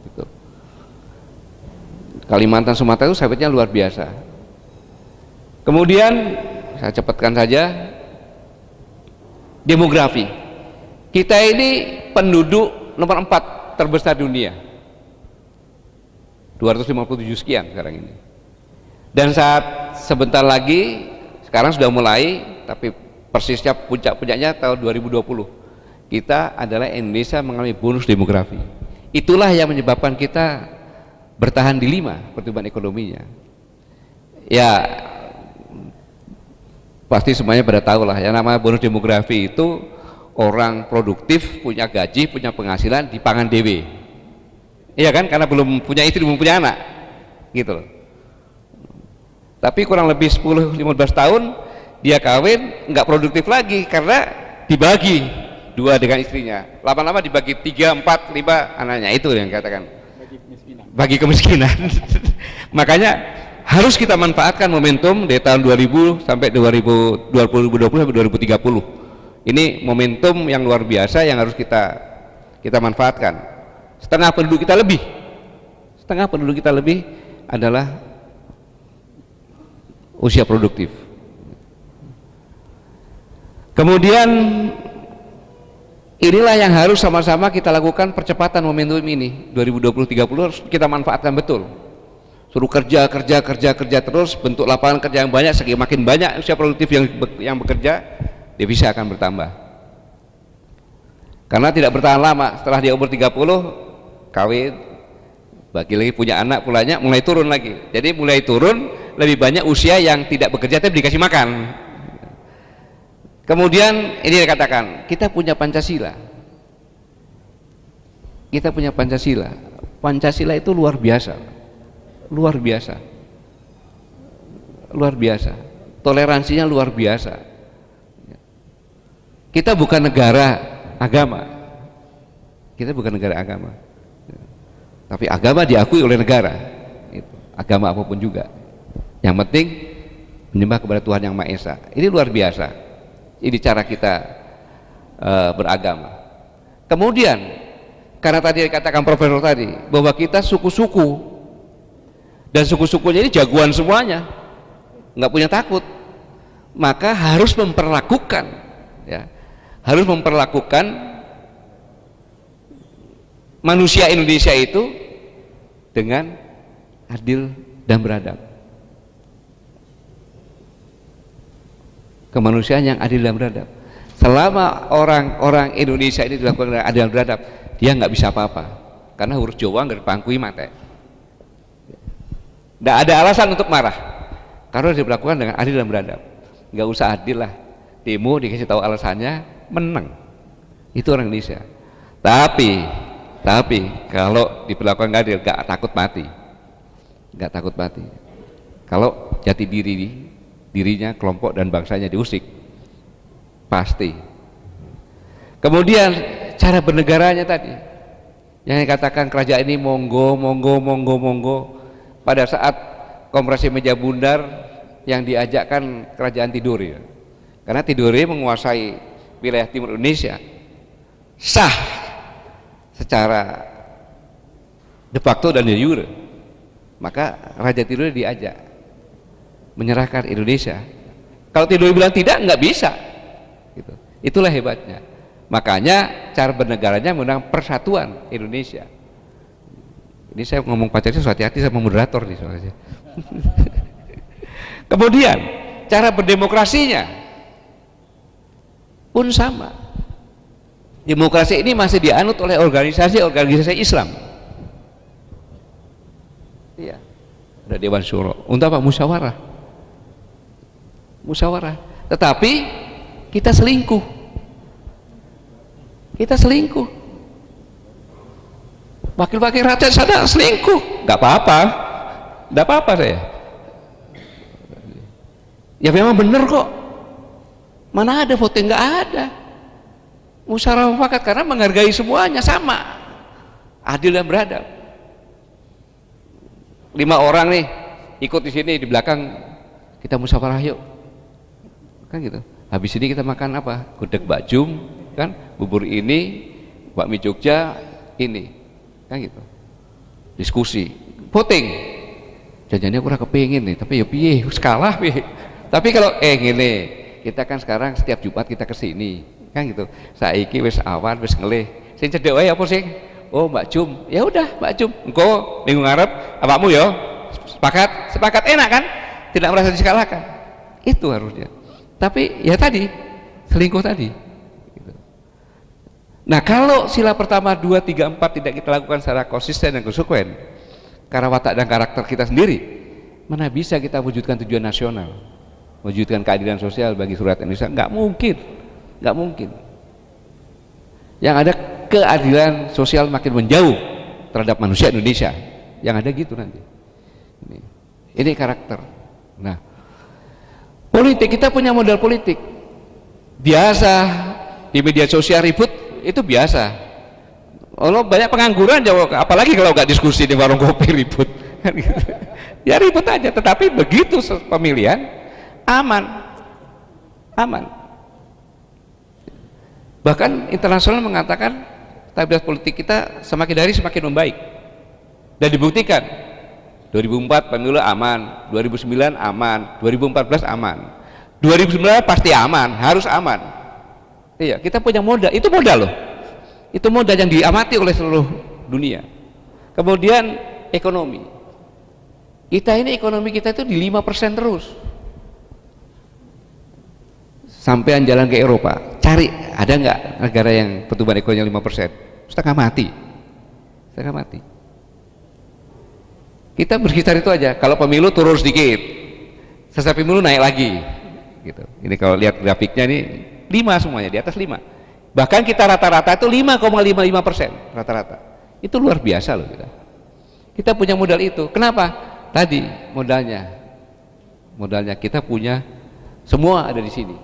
Gitu. Kalimantan Sumatera itu sawitnya luar biasa. Kemudian saya cepatkan saja demografi. Kita ini penduduk nomor 4 terbesar dunia. 257 sekian sekarang ini. Dan saat sebentar lagi sekarang sudah mulai tapi persisnya puncak-puncaknya tahun 2020 kita adalah Indonesia mengalami bonus demografi. Itulah yang menyebabkan kita bertahan di lima pertumbuhan ekonominya. Ya pasti semuanya pada tahu lah. Yang namanya bonus demografi itu orang produktif punya gaji punya penghasilan di pangan dewe iya kan? Karena belum punya istri belum punya anak. Gitu loh. Tapi kurang lebih 10-15 tahun dia kawin nggak produktif lagi karena dibagi dua dengan istrinya lama-lama dibagi tiga empat lima anaknya itu yang katakan bagi kemiskinan, bagi kemiskinan. makanya harus kita manfaatkan momentum dari tahun 2000 sampai 2020 sampai 2030 ini momentum yang luar biasa yang harus kita kita manfaatkan. Setengah penduduk kita lebih, setengah penduduk kita lebih adalah usia produktif. Kemudian inilah yang harus sama-sama kita lakukan percepatan momentum ini. 2020-30 harus kita manfaatkan betul. Suruh kerja kerja kerja kerja terus bentuk lapangan kerja yang banyak semakin banyak usia produktif yang yang bekerja devisa akan bertambah. Karena tidak bertahan lama setelah dia umur 30 kawin bagi lagi punya anak pulanya mulai turun lagi. Jadi mulai turun lebih banyak usia yang tidak bekerja tapi dikasih makan kemudian ini dikatakan kita punya Pancasila. Kita punya Pancasila. Pancasila itu luar biasa. Luar biasa. Luar biasa. Toleransinya luar biasa. Kita bukan negara agama. Kita bukan negara agama. Tapi agama diakui oleh negara. Agama apa pun juga. Yang penting menyembah kepada Tuhan yang Maha Esa. Ini luar biasa ini cara kita uh, beragama. Kemudian karena tadi dikatakan profesor tadi bahwa kita suku-suku. Dan suku-sukunya ini jagoan semuanya. Nggak punya takut. Maka harus memperlakukan ya harus memperlakukan manusia Indonesia itu dengan adil dan beradab kemanusiaan yang adil dan beradab. Selama orang-orang Indonesia ini dilakukan dengan adil dan beradab dia nggak bisa apa-apa. Karena huruf Jawa nggak dipangkui mate tidak ada alasan untuk marah. Karena dilakukan dengan adil dan beradab. Nggak usah adil lah. Demo dikasih tahu alasannya menang. Itu orang Indonesia. Tapi tapi kalau diperlakukan nggak adil nggak takut mati. Nggak takut mati. Kalau jati diri dirinya kelompok dan bangsanya diusik. Pasti. Kemudian cara bernegaranya tadi. Yang dikatakan kerajaan ini monggo monggo monggo monggo. Pada saat kompresi meja bundar yang diajakkan kerajaan tidur ya. Karena Tidore menguasai wilayah timur Indonesia. Sah secara de facto dan de jure. Maka Raja Tidur diajak menyerahkan Indonesia. Kalau Tidur bilang tidak nggak bisa. Gitu. itulah hebatnya. Makanya cara bernegaranya menggunakan persatuan Indonesia. Ini saya ngomong pacarnya hati-hati sama moderator nih soalnya. Kemudian cara berdemokrasinya pun sama. Demokrasi ini masih dianut oleh organisasi-organisasi Islam. Iya. Ada Dewan Syuro. Untuk apa? musyawarah musyawarah. Tetapi kita selingkuh. Kita selingkuh. Wakil-wakil rakyat sadar selingkuh. Nggak apa-apa. Nggak apa-apa saya. Ya memang benar kok. Mana ada voting? Nggak ada. Musyawarah mufakat karena menghargai semuanya sama. Adil dan beradab. Lima orang nih ikut di sini di belakang. Kita musyawarah yuk kan gitu. Habis ini kita makan apa? Gudeg bajum kan? Bubur ini bakmi Jogja ini. Kan gitu. Diskusi. Voting. Janjinya kurang kepingin nih tapi ya piye? Skala piye? Tapi kalau eh gini kita kan sekarang setiap Jumat kita ke sini kan gitu. Saiki wis awan wis ngelih. Sing cedek wae apa sing? Oh Mbak Jum. Ya udah Mbak Jum. Engko minggu ngarep awakmu ya. Sepakat? Sepakat. Enak kan? Tidak merasa disalahkan itu harusnya tapi ya tadi selingkuh tadi. Gitu. nah kalau sila pertama dua tiga empat tidak kita lakukan secara konsisten dan konsekuen karena watak dan karakter kita sendiri mana bisa kita wujudkan tujuan nasional? Wujudkan keadilan sosial bagi surat Indonesia? Nggak mungkin. Nggak mungkin. Yang ada keadilan sosial makin menjauh terhadap manusia Indonesia. Yang ada gitu nanti. Ini karakter. Nah politik kita punya modal politik. Biasa di media sosial ribut itu biasa. Kalau banyak pengangguran jawab apalagi kalau nggak diskusi di warung kopi ribut. Ya ribut aja tetapi begitu pemilihan aman. Aman. Bahkan internasional mengatakan stabilitas politik kita semakin hari semakin membaik. Dan dibuktikan 2004 pemilu aman 2009 aman 2014 aman. 2019 pasti aman harus aman. Iya kita punya modal. Itu modal loh. Itu modal yang diamati oleh seluruh dunia. Kemudian ekonomi. Kita ini ekonomi kita itu di 5% terus. Sampai jalan ke Eropa cari ada nggak negara yang pertumbuhan ekonominya 5% setengah mati. Setengah mati kita berkisar itu aja. Kalau pemilu turun sedikit selesai pemilu naik lagi. Gitu. Ini kalau lihat grafiknya ini lima semuanya di atas lima. Bahkan kita rata-rata itu 5,55 persen rata-rata. Itu luar biasa loh kita. Kita punya modal itu. Kenapa? Tadi modalnya. Modalnya kita punya semua ada di sini.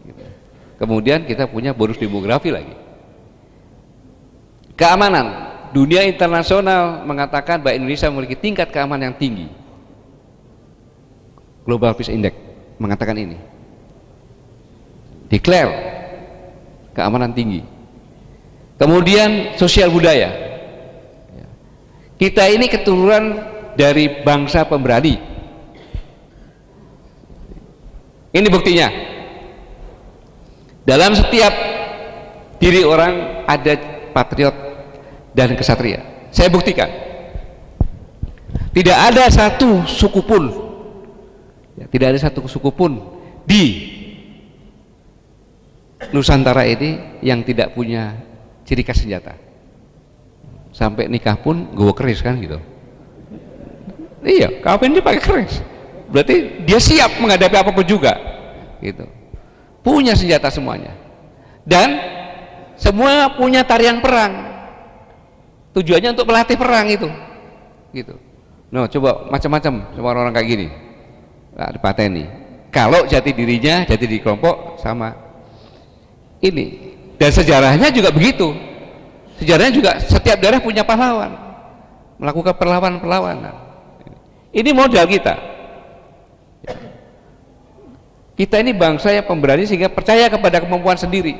Gitu. kemudian kita punya bonus demografi lagi. Keamanan dunia internasional mengatakan bahwa Indonesia memiliki tingkat keamanan yang tinggi. Global Peace Index mengatakan ini. Declare keamanan tinggi. Kemudian sosial budaya. Kita ini keturunan dari bangsa pemberani. Ini buktinya. Dalam setiap diri orang ada patriot dan kesatria. Saya buktikan. Tidak ada satu suku pun ya, tidak ada satu suku pun di Nusantara ini yang tidak punya ciri khas senjata. Sampai nikah pun gue keris kan gitu. Iya kawin dia pakai keris. Berarti dia siap menghadapi apa pun juga gitu. Punya senjata semuanya. Dan semua punya tarian perang tujuannya untuk melatih perang itu. Gitu. No coba macam-macam sama orang-orang kayak gini. Nah, dipateni kalau jati dirinya jati di kelompok sama. Ini. Dan sejarahnya juga begitu. Sejarahnya juga setiap daerah punya pahlawan. Melakukan perlawanan-perlawanan. Ini modal kita. Kita ini bangsa yang pemberani sehingga percaya kepada kemampuan sendiri.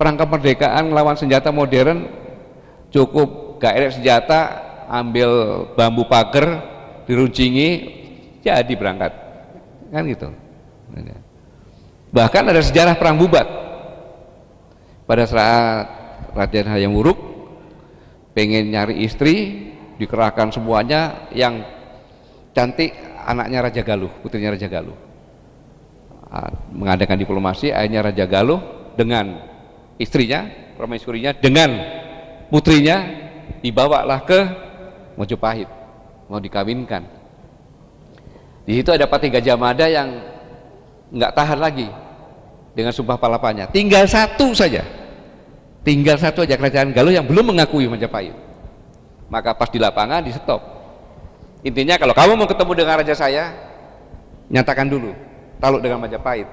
Perang kemerdekaan melawan senjata modern cukup gak senjata ambil bambu pagar diruncingi jadi berangkat. Kan gitu. Bahkan ada sejarah perang bubat. Pada saat Raden Hayam Wuruk pengen nyari istri dikerahkan semuanya yang cantik anaknya Raja Galuh putrinya Raja Galuh. Ah, mengadakan diplomasi akhirnya Raja Galuh dengan istrinya permaisurinya dengan putrinya dibawalah ke Mojopahit. Mau dikawinkan. Di situ ada Pati Gajah Mada yang nggak tahan lagi dengan sumpah palapanya tinggal satu saja. Tinggal satu aja kerajaan Galuh yang belum mengakui Majapahit. Maka pas di lapangan di stop. Intinya kalau kamu mau ketemu dengan raja saya nyatakan dulu taluk dengan Majapahit.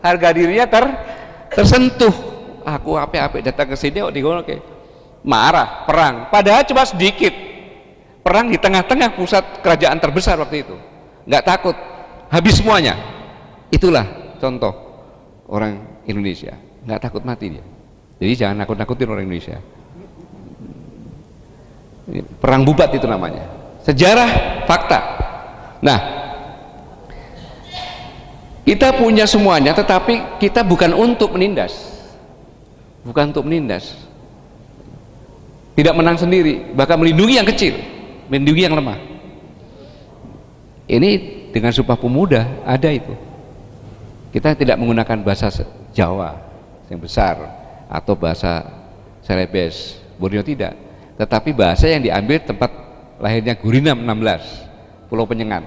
Harga dirinya ter tersentuh. Aku apa-apa datang ke sini oh oke marah perang. Padahal cuma sedikit. Perang di tengah-tengah pusat kerajaan terbesar waktu itu. Nggak takut. Habis semuanya. Itulah contoh orang Indonesia. Nggak takut mati dia. Jadi jangan nakut-nakutin orang Indonesia. Perang bubat itu namanya. Sejarah fakta. Nah kita punya semuanya tetapi kita bukan untuk menindas. Bukan untuk menindas tidak menang sendiri bahkan melindungi yang kecil melindungi yang lemah. Ini dengan sumpah pemuda ada itu. Kita tidak menggunakan bahasa Jawa yang besar atau bahasa Serebes, Borneo tidak. Tetapi bahasa yang diambil tempat lahirnya Gurinam 16 Pulau Penyengan.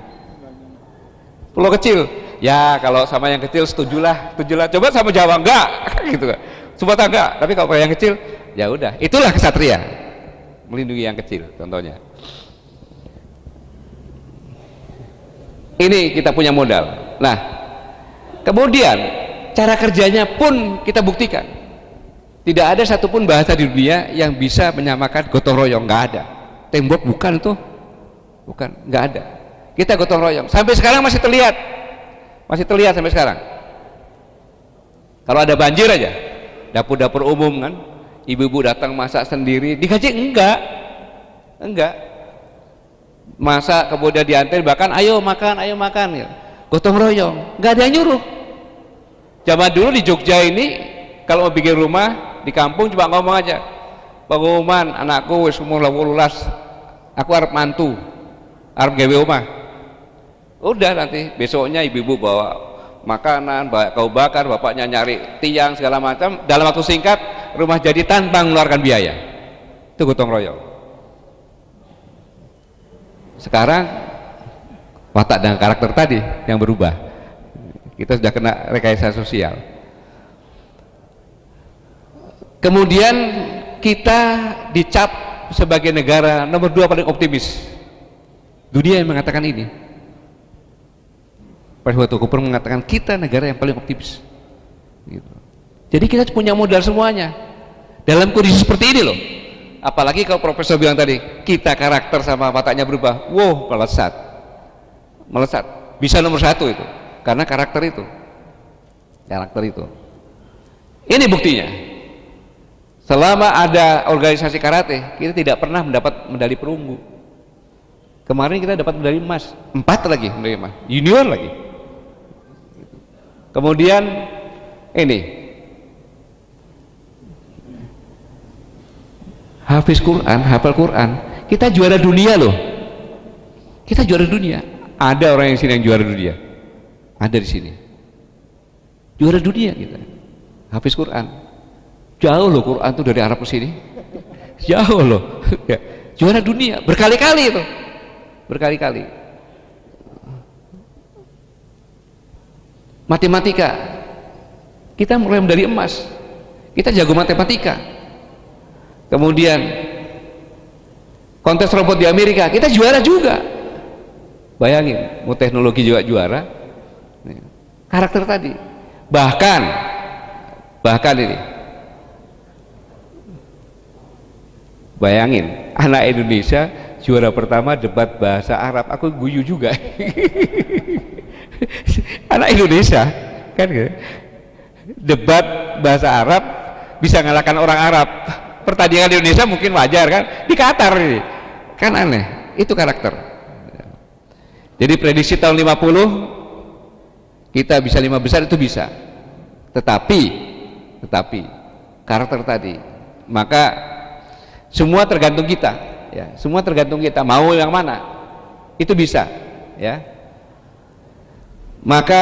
Pulau kecil. Ya kalau sama yang kecil setujulah setujulah. Coba sama Jawa enggak? Gitu kan. Coba enggak. Tapi kalau yang kecil ya udah itulah kesatria. Melindungi yang kecil contohnya. Ini kita punya modal. Nah kemudian cara kerjanya pun kita buktikan. Tidak ada satupun bahasa di dunia yang bisa menyamakan gotong royong. Nggak ada. Tembok bukan tuh. Bukan nggak ada. Kita gotong royong. Sampai sekarang masih terlihat. Masih terlihat sampai sekarang. Kalau ada banjir aja. Dapur-dapur umum kan ibu-ibu datang masak sendiri. Digaji enggak? Enggak. Masa kemudian diantar bahkan ayo makan ayo makan ya gotong royong. Nggak ada yang nyuruh. Zaman dulu di Jogja ini kalau mau bikin rumah di kampung cuma ngomong aja pengumuman anakku wis umur lulas aku harap mantu harap gawe rumah udah nanti besoknya ibu-ibu bawa makanan kau bakar bapaknya nyari tiang segala macam. Dalam waktu singkat rumah jadi tanpa mengeluarkan biaya. Itu gotong royong. Sekarang watak dan karakter tadi yang berubah. Kita sudah kena rekayasa sosial. Kemudian kita dicap sebagai negara nomor dua paling optimis. Dunia yang mengatakan ini Cooper mengatakan kita negara yang paling optimis. Gitu. jadi kita punya modal semuanya. Dalam kondisi seperti ini loh. Apalagi kalau profesor bilang tadi kita karakter sama wataknya berubah. Wow melesat. Melesat. Bisa nomor satu itu. Karena karakter itu. Karakter itu. Ini buktinya. Selama ada organisasi karate kita tidak pernah mendapat medali perunggu. Kemarin kita dapat medali emas. Empat lagi medali emas. Junior lagi kemudian ini hafiz Quran, hafal Quran, kita juara dunia loh. Kita juara dunia. Ada orang yang sini yang juara dunia. Ada di sini. Juara dunia kita. Hafiz Quran. Jauh loh Quran tuh dari Arab ke sini. Jauh loh. ya. Juara dunia berkali-kali itu. Berkali-kali. Matematika. Kita mulai dari emas. Kita jago matematika. Kemudian kontes robot di Amerika. Kita juara juga. Bayangin mau teknologi juga juara. Karakter tadi. Bahkan bahkan ini. Bayangin anak Indonesia juara pertama debat bahasa Arab. Aku guyu juga anak Indonesia kan gitu. debat bahasa Arab bisa ngalahkan orang Arab. Pertandingan di Indonesia mungkin wajar kan? Di Qatar ini. Kan aneh itu karakter. Jadi prediksi tahun 50 kita bisa lima besar itu bisa. Tetapi tetapi karakter tadi maka semua tergantung kita ya. Semua tergantung kita mau yang mana itu bisa ya maka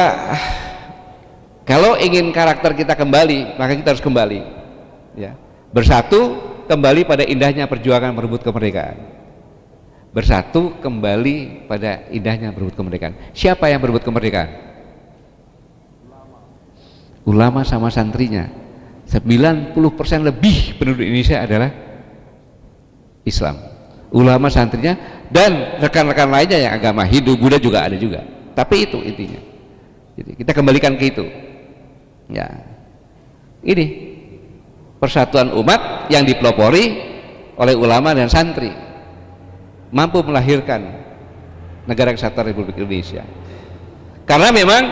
kalau ingin karakter kita kembali maka kita harus kembali. Ya. Bersatu kembali pada indahnya perjuangan merebut kemerdekaan. Bersatu kembali pada indahnya merebut kemerdekaan. Siapa yang merebut kemerdekaan? Ulama sama santrinya. 90% lebih penduduk Indonesia adalah Islam. Ulama santrinya dan rekan-rekan lainnya yang agama Hindu Buddha juga ada juga. Tapi itu intinya jadi kita kembalikan ke itu. Ya. Ini persatuan umat yang dipelopori oleh ulama dan santri. Mampu melahirkan negara kesatuan Republik Indonesia. Karena memang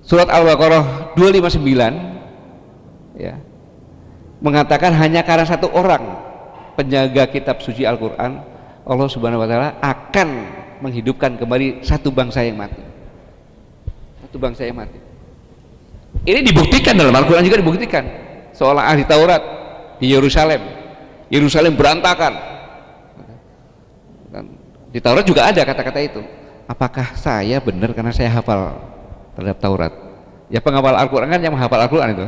surat Al-Baqarah 259 ya mengatakan hanya karena satu orang penjaga kitab suci Al-Quran Allah subhanahu wa ta'ala akan menghidupkan kembali satu bangsa yang mati satu bangsa yang mati. Ini dibuktikan dalam Al-Quran juga dibuktikan. Seolah ahli Taurat di Yerusalem. Yerusalem berantakan. Dan di Taurat juga ada kata-kata itu. Apakah saya benar karena saya hafal terhadap Taurat? Ya penghafal Al-Quran kan yang menghafal Al-Quran itu.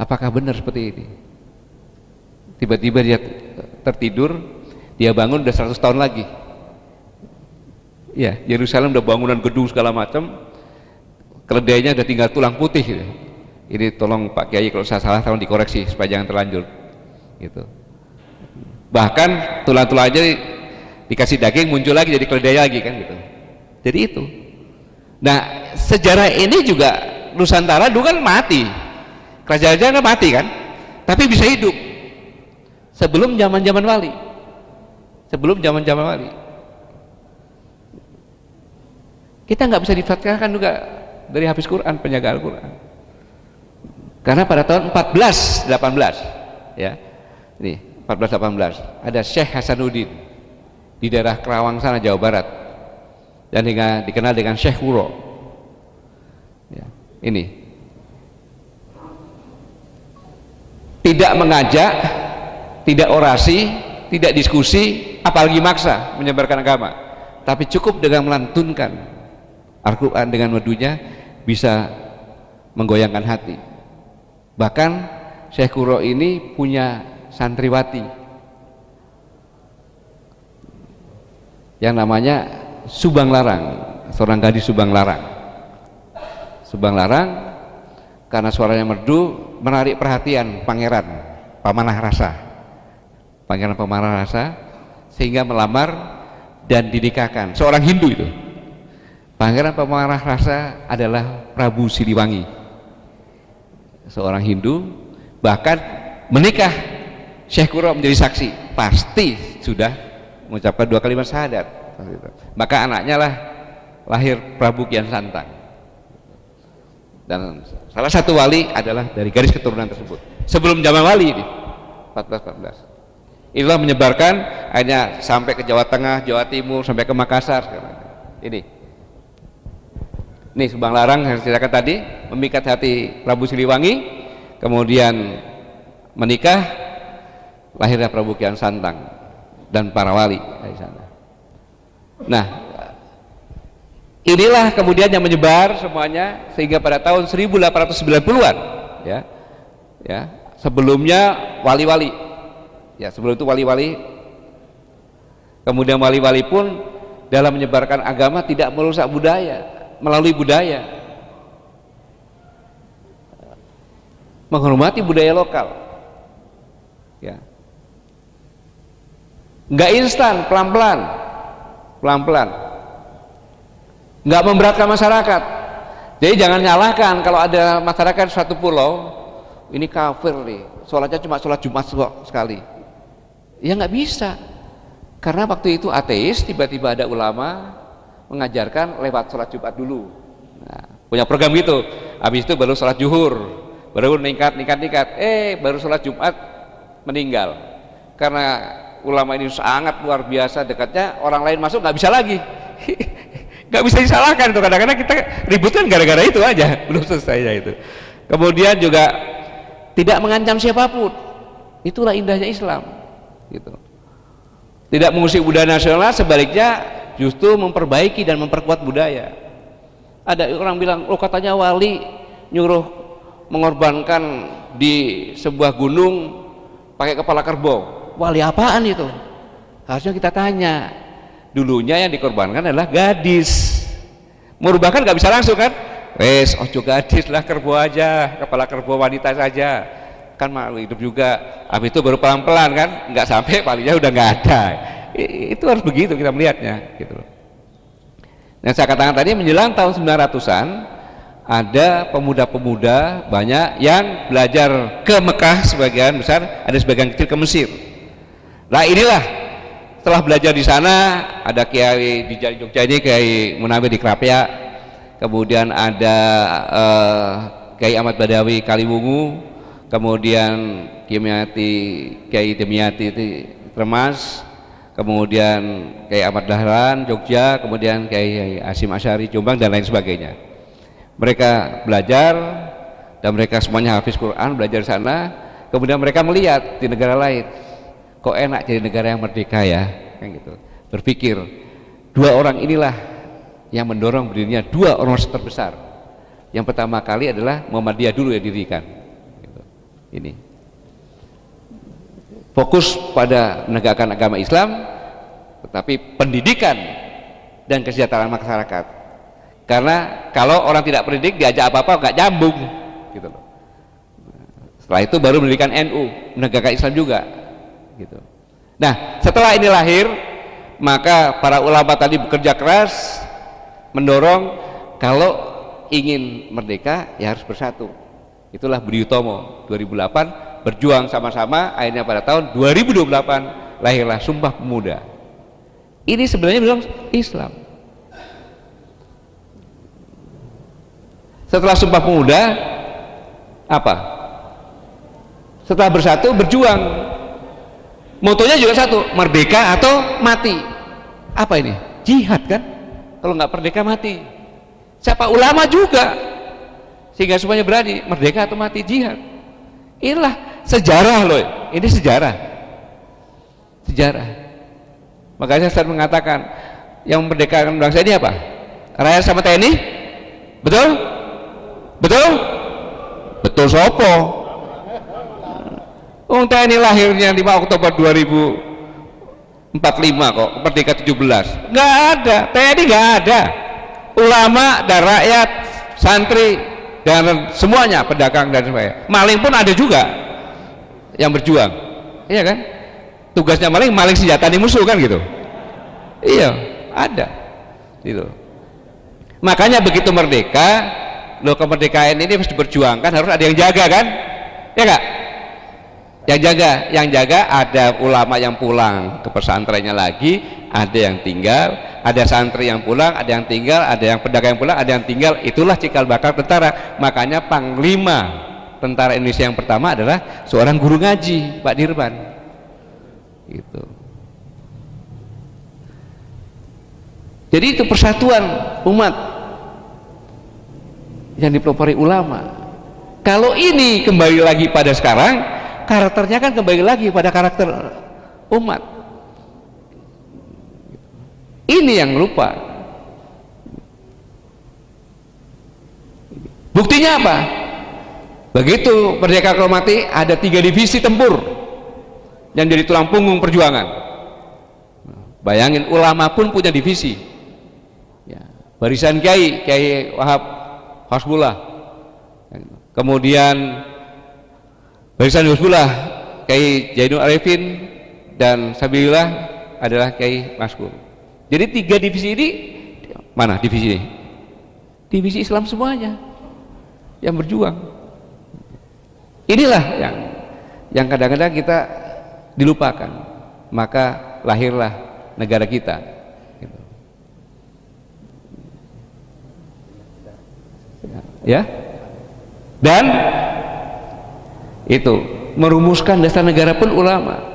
Apakah benar seperti ini? Tiba-tiba dia tertidur dia bangun udah 100 tahun lagi. Ya Yerusalem udah bangunan gedung segala macam keledainya udah tinggal tulang putih gitu. ini tolong Pak Kiai kalau saya salah tolong dikoreksi supaya jangan terlanjur gitu. Bahkan tulang-tulang aja dikasih daging muncul lagi jadi keledai lagi kan gitu. Jadi itu. Nah sejarah ini juga Nusantara dulu kan mati. Kerajaan kan mati kan? Tapi bisa hidup. Sebelum zaman zaman wali. Sebelum zaman zaman wali. Kita nggak bisa difatwakan juga dari Hafiz Quran penjaga Al-Quran. Karena pada tahun 14 18 ya ini 14 18 ada Syekh Hasanuddin di daerah Kerawang sana Jawa Barat. Dan hingga dikenal dengan Syekh Wuro. Ya, ini. Tidak mengajak tidak orasi tidak diskusi apalagi maksa menyebarkan agama. Tapi cukup dengan melantunkan Al-Quran dengan madunya bisa menggoyangkan hati. Bahkan Syekh Kuro ini punya santriwati yang namanya Subang Larang seorang gadis Subang Larang. Subang Larang karena suaranya merdu menarik perhatian pangeran Pamanah Rasa. Pangeran Pamanah Rasa sehingga melamar dan dinikahkan seorang Hindu itu pangeran Pamanah Rasa adalah Prabu Siliwangi. Seorang Hindu bahkan menikah Syekh Kuro menjadi saksi. Pasti sudah mengucapkan dua kalimat syahadat. Maka anaknya lah lahir Prabu Kian Santang. Dan salah satu wali adalah dari garis keturunan tersebut. Sebelum zaman wali ini 14 14 itulah menyebarkan hanya sampai ke Jawa Tengah Jawa Timur sampai ke Makassar ini ini Subang Larang yang ceritakan tadi memikat hati Prabu Siliwangi kemudian menikah lahirnya Prabu Kian Santang dan para wali dari sana. Nah, inilah kemudian yang menyebar semuanya sehingga pada tahun 1890-an ya. Ya, sebelumnya wali-wali. Ya, sebelum itu wali-wali kemudian wali-wali pun dalam menyebarkan agama tidak merusak budaya melalui budaya. Menghormati budaya lokal. Ya. Nggak instan pelan-pelan. Pelan-pelan. Nggak memberatkan masyarakat. Jadi jangan nyalahkan kalau ada masyarakat suatu pulau ini kafir nih. Sholatnya cuma sholat Jumat sekali. Ya nggak bisa. Karena waktu itu ateis tiba-tiba ada ulama mengajarkan lewat sholat Jumat dulu. Nah, punya program gitu. Habis itu baru sholat juhur baru ningkat ningkat ningkat eh baru sholat Jumat meninggal. Karena ulama ini sangat luar biasa dekatnya orang lain masuk nggak bisa lagi. Nggak bisa disalahkan itu kadang-kadang kita ributkan gara-gara itu aja belum selesai ya itu. Kemudian juga tidak mengancam siapa pun. Itulah indahnya Islam gitu. Tidak mengusik budaya nasional sebaliknya justru memperbaiki dan memperkuat budaya. Ada orang bilang oh katanya wali nyuruh mengorbankan di sebuah gunung pakai kepala kerbau. Wali apaan itu? Harusnya kita tanya. Dulunya yang dikorbankan adalah gadis. Merubahkan nggak bisa langsung kan? Wes ojo gadis lah kerbo aja kepala kerbo wanita saja. Kan malu hidup juga. Habis itu baru pelan-pelan kan? Nggak sampai palingnya udah nggak ada itu harus begitu kita melihatnya gitu loh. Yang saya katakan tadi menjelang tahun 900-an ada pemuda-pemuda banyak yang belajar ke Mekah sebagian besar ada sebagian kecil ke Mesir. Nah inilah setelah belajar di sana ada kiai di Jogja ini kiai Munawir di Krapia, kemudian ada uh, kiai Ahmad Badawi Kaliwungu, kemudian Kimiati Kiai Demiati itu Remas, kemudian Kiai Ahmad Dahlan Jogja, kemudian Kiai Asim Asyari Jombang dan lain sebagainya. Mereka belajar dan mereka semuanya hafiz Quran belajar di sana, kemudian mereka melihat di negara lain kok enak jadi negara yang merdeka ya? Kan gitu. Berpikir dua orang inilah yang mendorong berdirinya dua ormas terbesar. Yang pertama kali adalah Muhammadiyah dulu yang didirikan. Gitu. ini fokus pada menegakkan agama Islam tetapi pendidikan dan kesejahteraan masyarakat karena kalau orang tidak pendidik diajak apa-apa nggak nyambung gitu loh setelah itu baru mendirikan NU menegakkan Islam juga gitu. Nah, setelah ini lahir, maka para ulama tadi bekerja keras mendorong kalau ingin merdeka ya harus bersatu. Itulah Budi Utomo 2008 berjuang sama-sama akhirnya pada tahun 2028 lahirlah Sumpah Pemuda. Ini sebenarnya bilang Islam. Setelah Sumpah Pemuda apa? Setelah bersatu berjuang. Motonya juga satu merdeka atau mati. Apa ini? Jihad kan? Kalau nggak merdeka mati. Siapa ulama juga? Sehingga semuanya berani merdeka atau mati jihad. Inilah sejarah loh. Ini sejarah. Sejarah. Makanya saya mengatakan yang memerdekakan bangsa ini apa? Rakyat sama TNI? Betul? Betul? Betul sopo? Oh, TNI lahirnya 5 Oktober 2045 kok, Merdeka 17. Nggak ada, TNI nggak ada. Ulama dan rakyat, santri dan semuanya pedagang dan sebagainya. Maling pun ada juga yang berjuang, iya kan? Tugasnya maling, maling senjata di musuh kan gitu. Iya, ada. Gitu. Makanya begitu merdeka, lo kemerdekaan ini harus diperjuangkan, harus ada yang jaga kan? Ya nggak? yang jaga yang jaga ada ulama yang pulang ke pesantrennya lagi ada yang tinggal ada santri yang pulang ada yang tinggal ada yang pedagang yang pulang ada yang tinggal itulah cikal bakal tentara makanya panglima tentara Indonesia yang pertama adalah seorang guru ngaji Pak Dirban itu jadi itu persatuan umat yang dipelopori ulama. Kalau ini kembali lagi pada sekarang karakternya kan kembali lagi pada karakter umat. Ini yang lupa. Buktinya apa begitu Merdeka Kromati ada tiga divisi tempur yang jadi tulang punggung perjuangan bayangin ulama pun punya divisi ya, barisan kiai kiai Wahab Hasbullah kemudian Barisan Husbullah Kiai Jainul Arifin dan Sabilillah adalah Kiai Maskur. Jadi tiga divisi ini mana divisi ini? Divisi Islam semuanya yang berjuang. Inilah yang yang kadang-kadang kita dilupakan. Maka lahirlah negara kita. Gitu. Ya. Dan itu merumuskan dasar negara pun ulama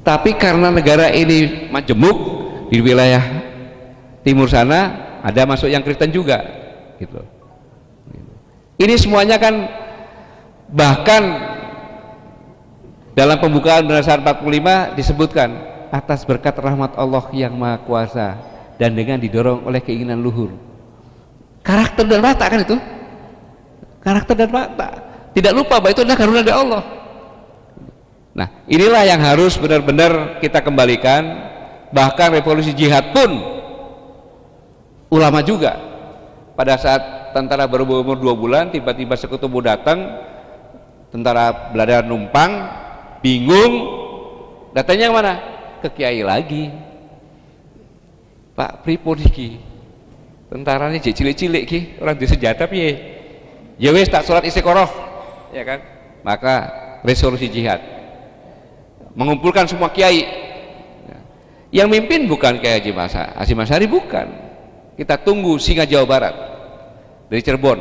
tapi karena negara ini majemuk di wilayah timur sana ada masuk yang Kristen juga gitu ini semuanya kan bahkan dalam pembukaan berdasar 45 disebutkan atas berkat rahmat Allah yang maha kuasa dan dengan didorong oleh keinginan luhur. Karakter dan watak kan itu? Karakter dan watak. Tidak lupa bahwa itu adalah karunia dari Allah. Nah inilah yang harus benar-benar kita kembalikan. Bahkan revolusi jihad pun ulama juga. Pada saat tentara baru berumur dua bulan tiba-tiba sekutu datang tentara Belanda numpang bingung. Datanya mana? Ke kiai lagi. Pak Pripun iki? Tentaranya cilik-cilik ki orang di senjata piye? Ya wis tak sholat istiqoroh. Ya kan? Maka resolusi jihad. Mengumpulkan semua kiai. Yang mimpin bukan Kiai Haji Masa Haji Masari bukan. Kita tunggu singa Jawa Barat. Dari Cirebon.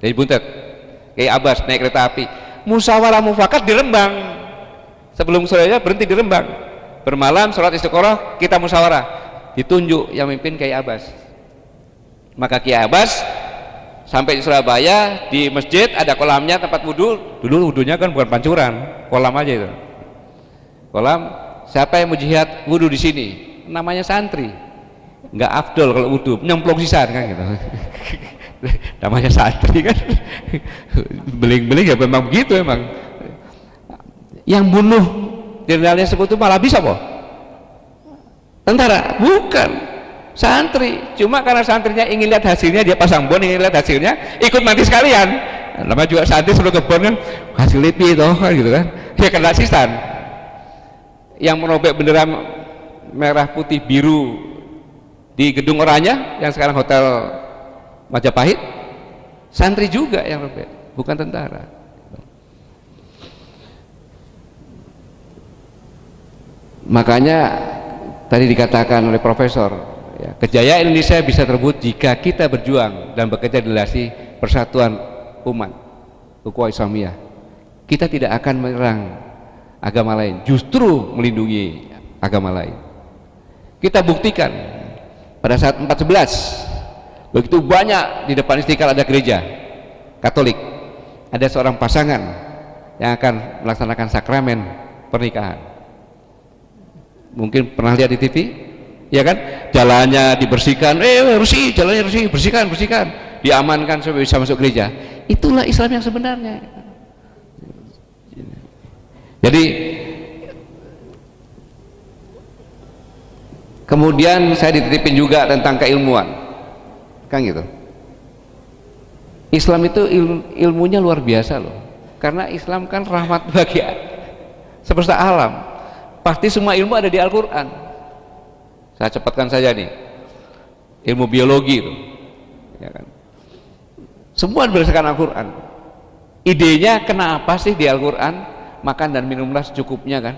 Dari Buntet Kiai Abbas naik kereta api. Musyawarah mufakat di Rembang. Sebelum sore berhenti di Rembang. Bermalam sholat istiqoroh kita musyawarah. Ditunjuk yang mimpin Kiai Abbas. Maka Kiai Abbas sampai di Surabaya di masjid ada kolamnya tempat wudhu. Dulu wudhunya kan bukan pancuran kolam aja itu. Kolam siapa yang mau jihad wudhu di sini? Namanya santri. Nggak afdol kalau wudhu nyemplung sisan kan gitu namanya santri kan. Beling-beling ya memang begitu emang. Yang bunuh jenderalnya sekutu malah bisa kok tentara? Bukan. Santri. Cuma karena santrinya ingin lihat hasilnya dia pasang bon ingin lihat hasilnya ikut mati sekalian. Nama juga santri sebelum ke bon kan hasil lipi itu kan gitu kan. Dia kena sisan yang merobek bendera merah putih biru di gedung oranya yang sekarang hotel Majapahit santri juga yang robek bukan tentara makanya tadi dikatakan oleh profesor Ya, kejayaan Indonesia bisa terbut jika kita berjuang dan bekerja di relasi persatuan umat ukhuwah Islamiyah. Kita tidak akan menyerang agama lain, justru melindungi agama lain. kita buktikan pada saat 411 begitu banyak di depan istiqlal ada gereja Katolik. Ada seorang pasangan yang akan melaksanakan sakramen pernikahan. Mungkin pernah lihat di TV ya kan? Jalannya dibersihkan. Eh bersih jalannya bersih bersihkan bersihkan. Diamankan supaya bisa masuk gereja. Itulah Islam yang sebenarnya. Jadi kemudian saya dititipin juga tentang keilmuan kan gitu. Islam itu il, ilmunya luar biasa loh. Karena Islam kan rahmat bagi semesta alam. Pasti semua ilmu ada di Al-Quran. Saya cepatkan saja nih. Ilmu biologi itu. Ya kan? Semua berdasarkan Al-Quran. Idenya kenapa sih di Al-Quran? Makan dan minumlah secukupnya kan?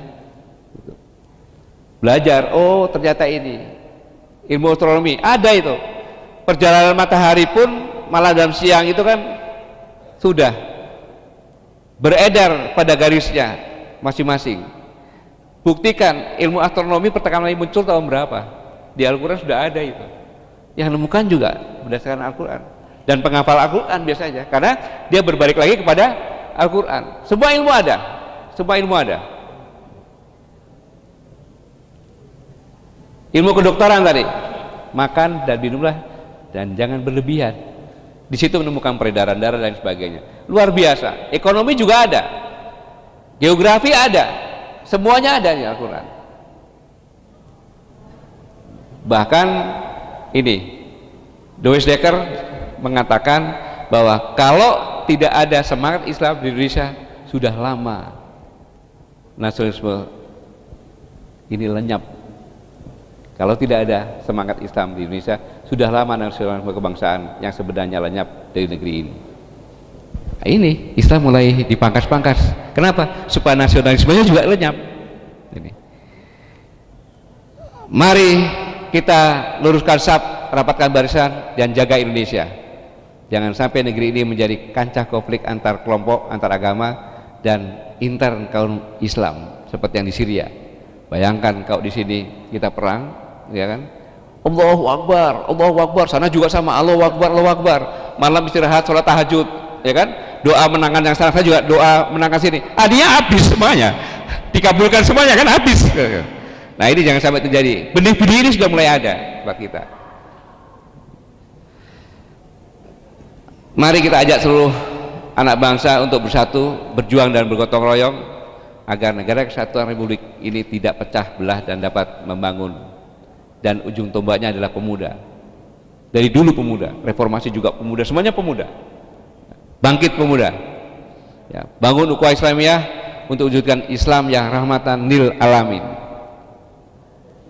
Belajar oh ternyata ini. Ilmu astronomi ada itu perjalanan matahari pun malah dalam siang itu kan sudah beredar pada garisnya masing-masing. Buktikan ilmu astronomi pertama kali muncul tahun berapa? Di Al-Quran sudah ada itu. Yang nemukan juga berdasarkan Al-Quran. Dan penghafal Al-Quran biasanya karena dia berbalik lagi kepada Al-Quran. Semua ilmu ada. Semua ilmu ada. Ilmu kedokteran tadi. Makan dan minumlah dan jangan berlebihan. Di situ menemukan peredaran darah dan sebagainya. Luar biasa. Ekonomi juga ada. Geografi ada. Semuanya ada di Al-Quran. Bahkan ini Dois Dekker mengatakan bahwa kalau tidak ada semangat Islam di Indonesia sudah lama nasionalisme ini lenyap. Kalau tidak ada semangat Islam di Indonesia sudah lama nasionalisme kebangsaan yang sebenarnya lenyap dari negeri ini nah, ini Islam mulai dipangkas-pangkas kenapa? supaya nasionalismenya juga lenyap ini. mari kita luruskan sab rapatkan barisan dan jaga Indonesia jangan sampai negeri ini menjadi kancah konflik antar kelompok antar agama dan intern kaum Islam seperti yang di Syria. Bayangkan kalau di sini kita perang, ya kan? Allahu Akbar, Allahu Akbar. Sana juga sama Allahu Akbar, Allahu Akbar. Malam istirahat, sholat tahajud, ya kan? Doa menangan yang sana juga doa menangkan sini. Ah habis semuanya, dikabulkan semuanya kan habis. Nah ini jangan sampai terjadi. Benih-benih ini sudah mulai ada buat kita. Mari kita ajak seluruh anak bangsa untuk bersatu, berjuang dan bergotong royong agar negara kesatuan Republik ini tidak pecah belah dan dapat membangun dan ujung tombaknya adalah pemuda. Dari dulu pemuda, reformasi juga pemuda, semuanya pemuda. Bangkit pemuda. Ya, bangun ukhuwah Islamiyah untuk wujudkan Islam yang rahmatan nil alamin.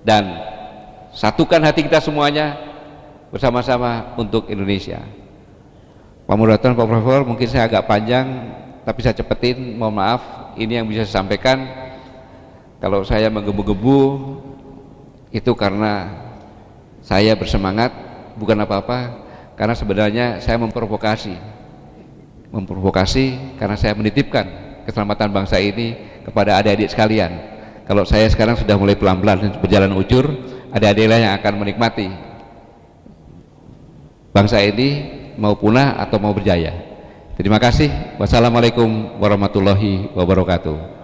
Dan satukan hati kita semuanya bersama-sama untuk Indonesia. Pak Muratan, Pak Profesor, mungkin saya agak panjang, tapi saya cepetin, mohon maaf, ini yang bisa saya sampaikan. Kalau saya menggebu-gebu, itu karena saya bersemangat, bukan apa-apa, karena sebenarnya saya memprovokasi. Memprovokasi karena saya menitipkan keselamatan bangsa ini kepada adik-adik sekalian. Kalau saya sekarang sudah mulai pelan-pelan berjalan ujur, ada adik yang akan menikmati bangsa ini mau punah atau mau berjaya. Terima kasih. Wassalamualaikum warahmatullahi wabarakatuh.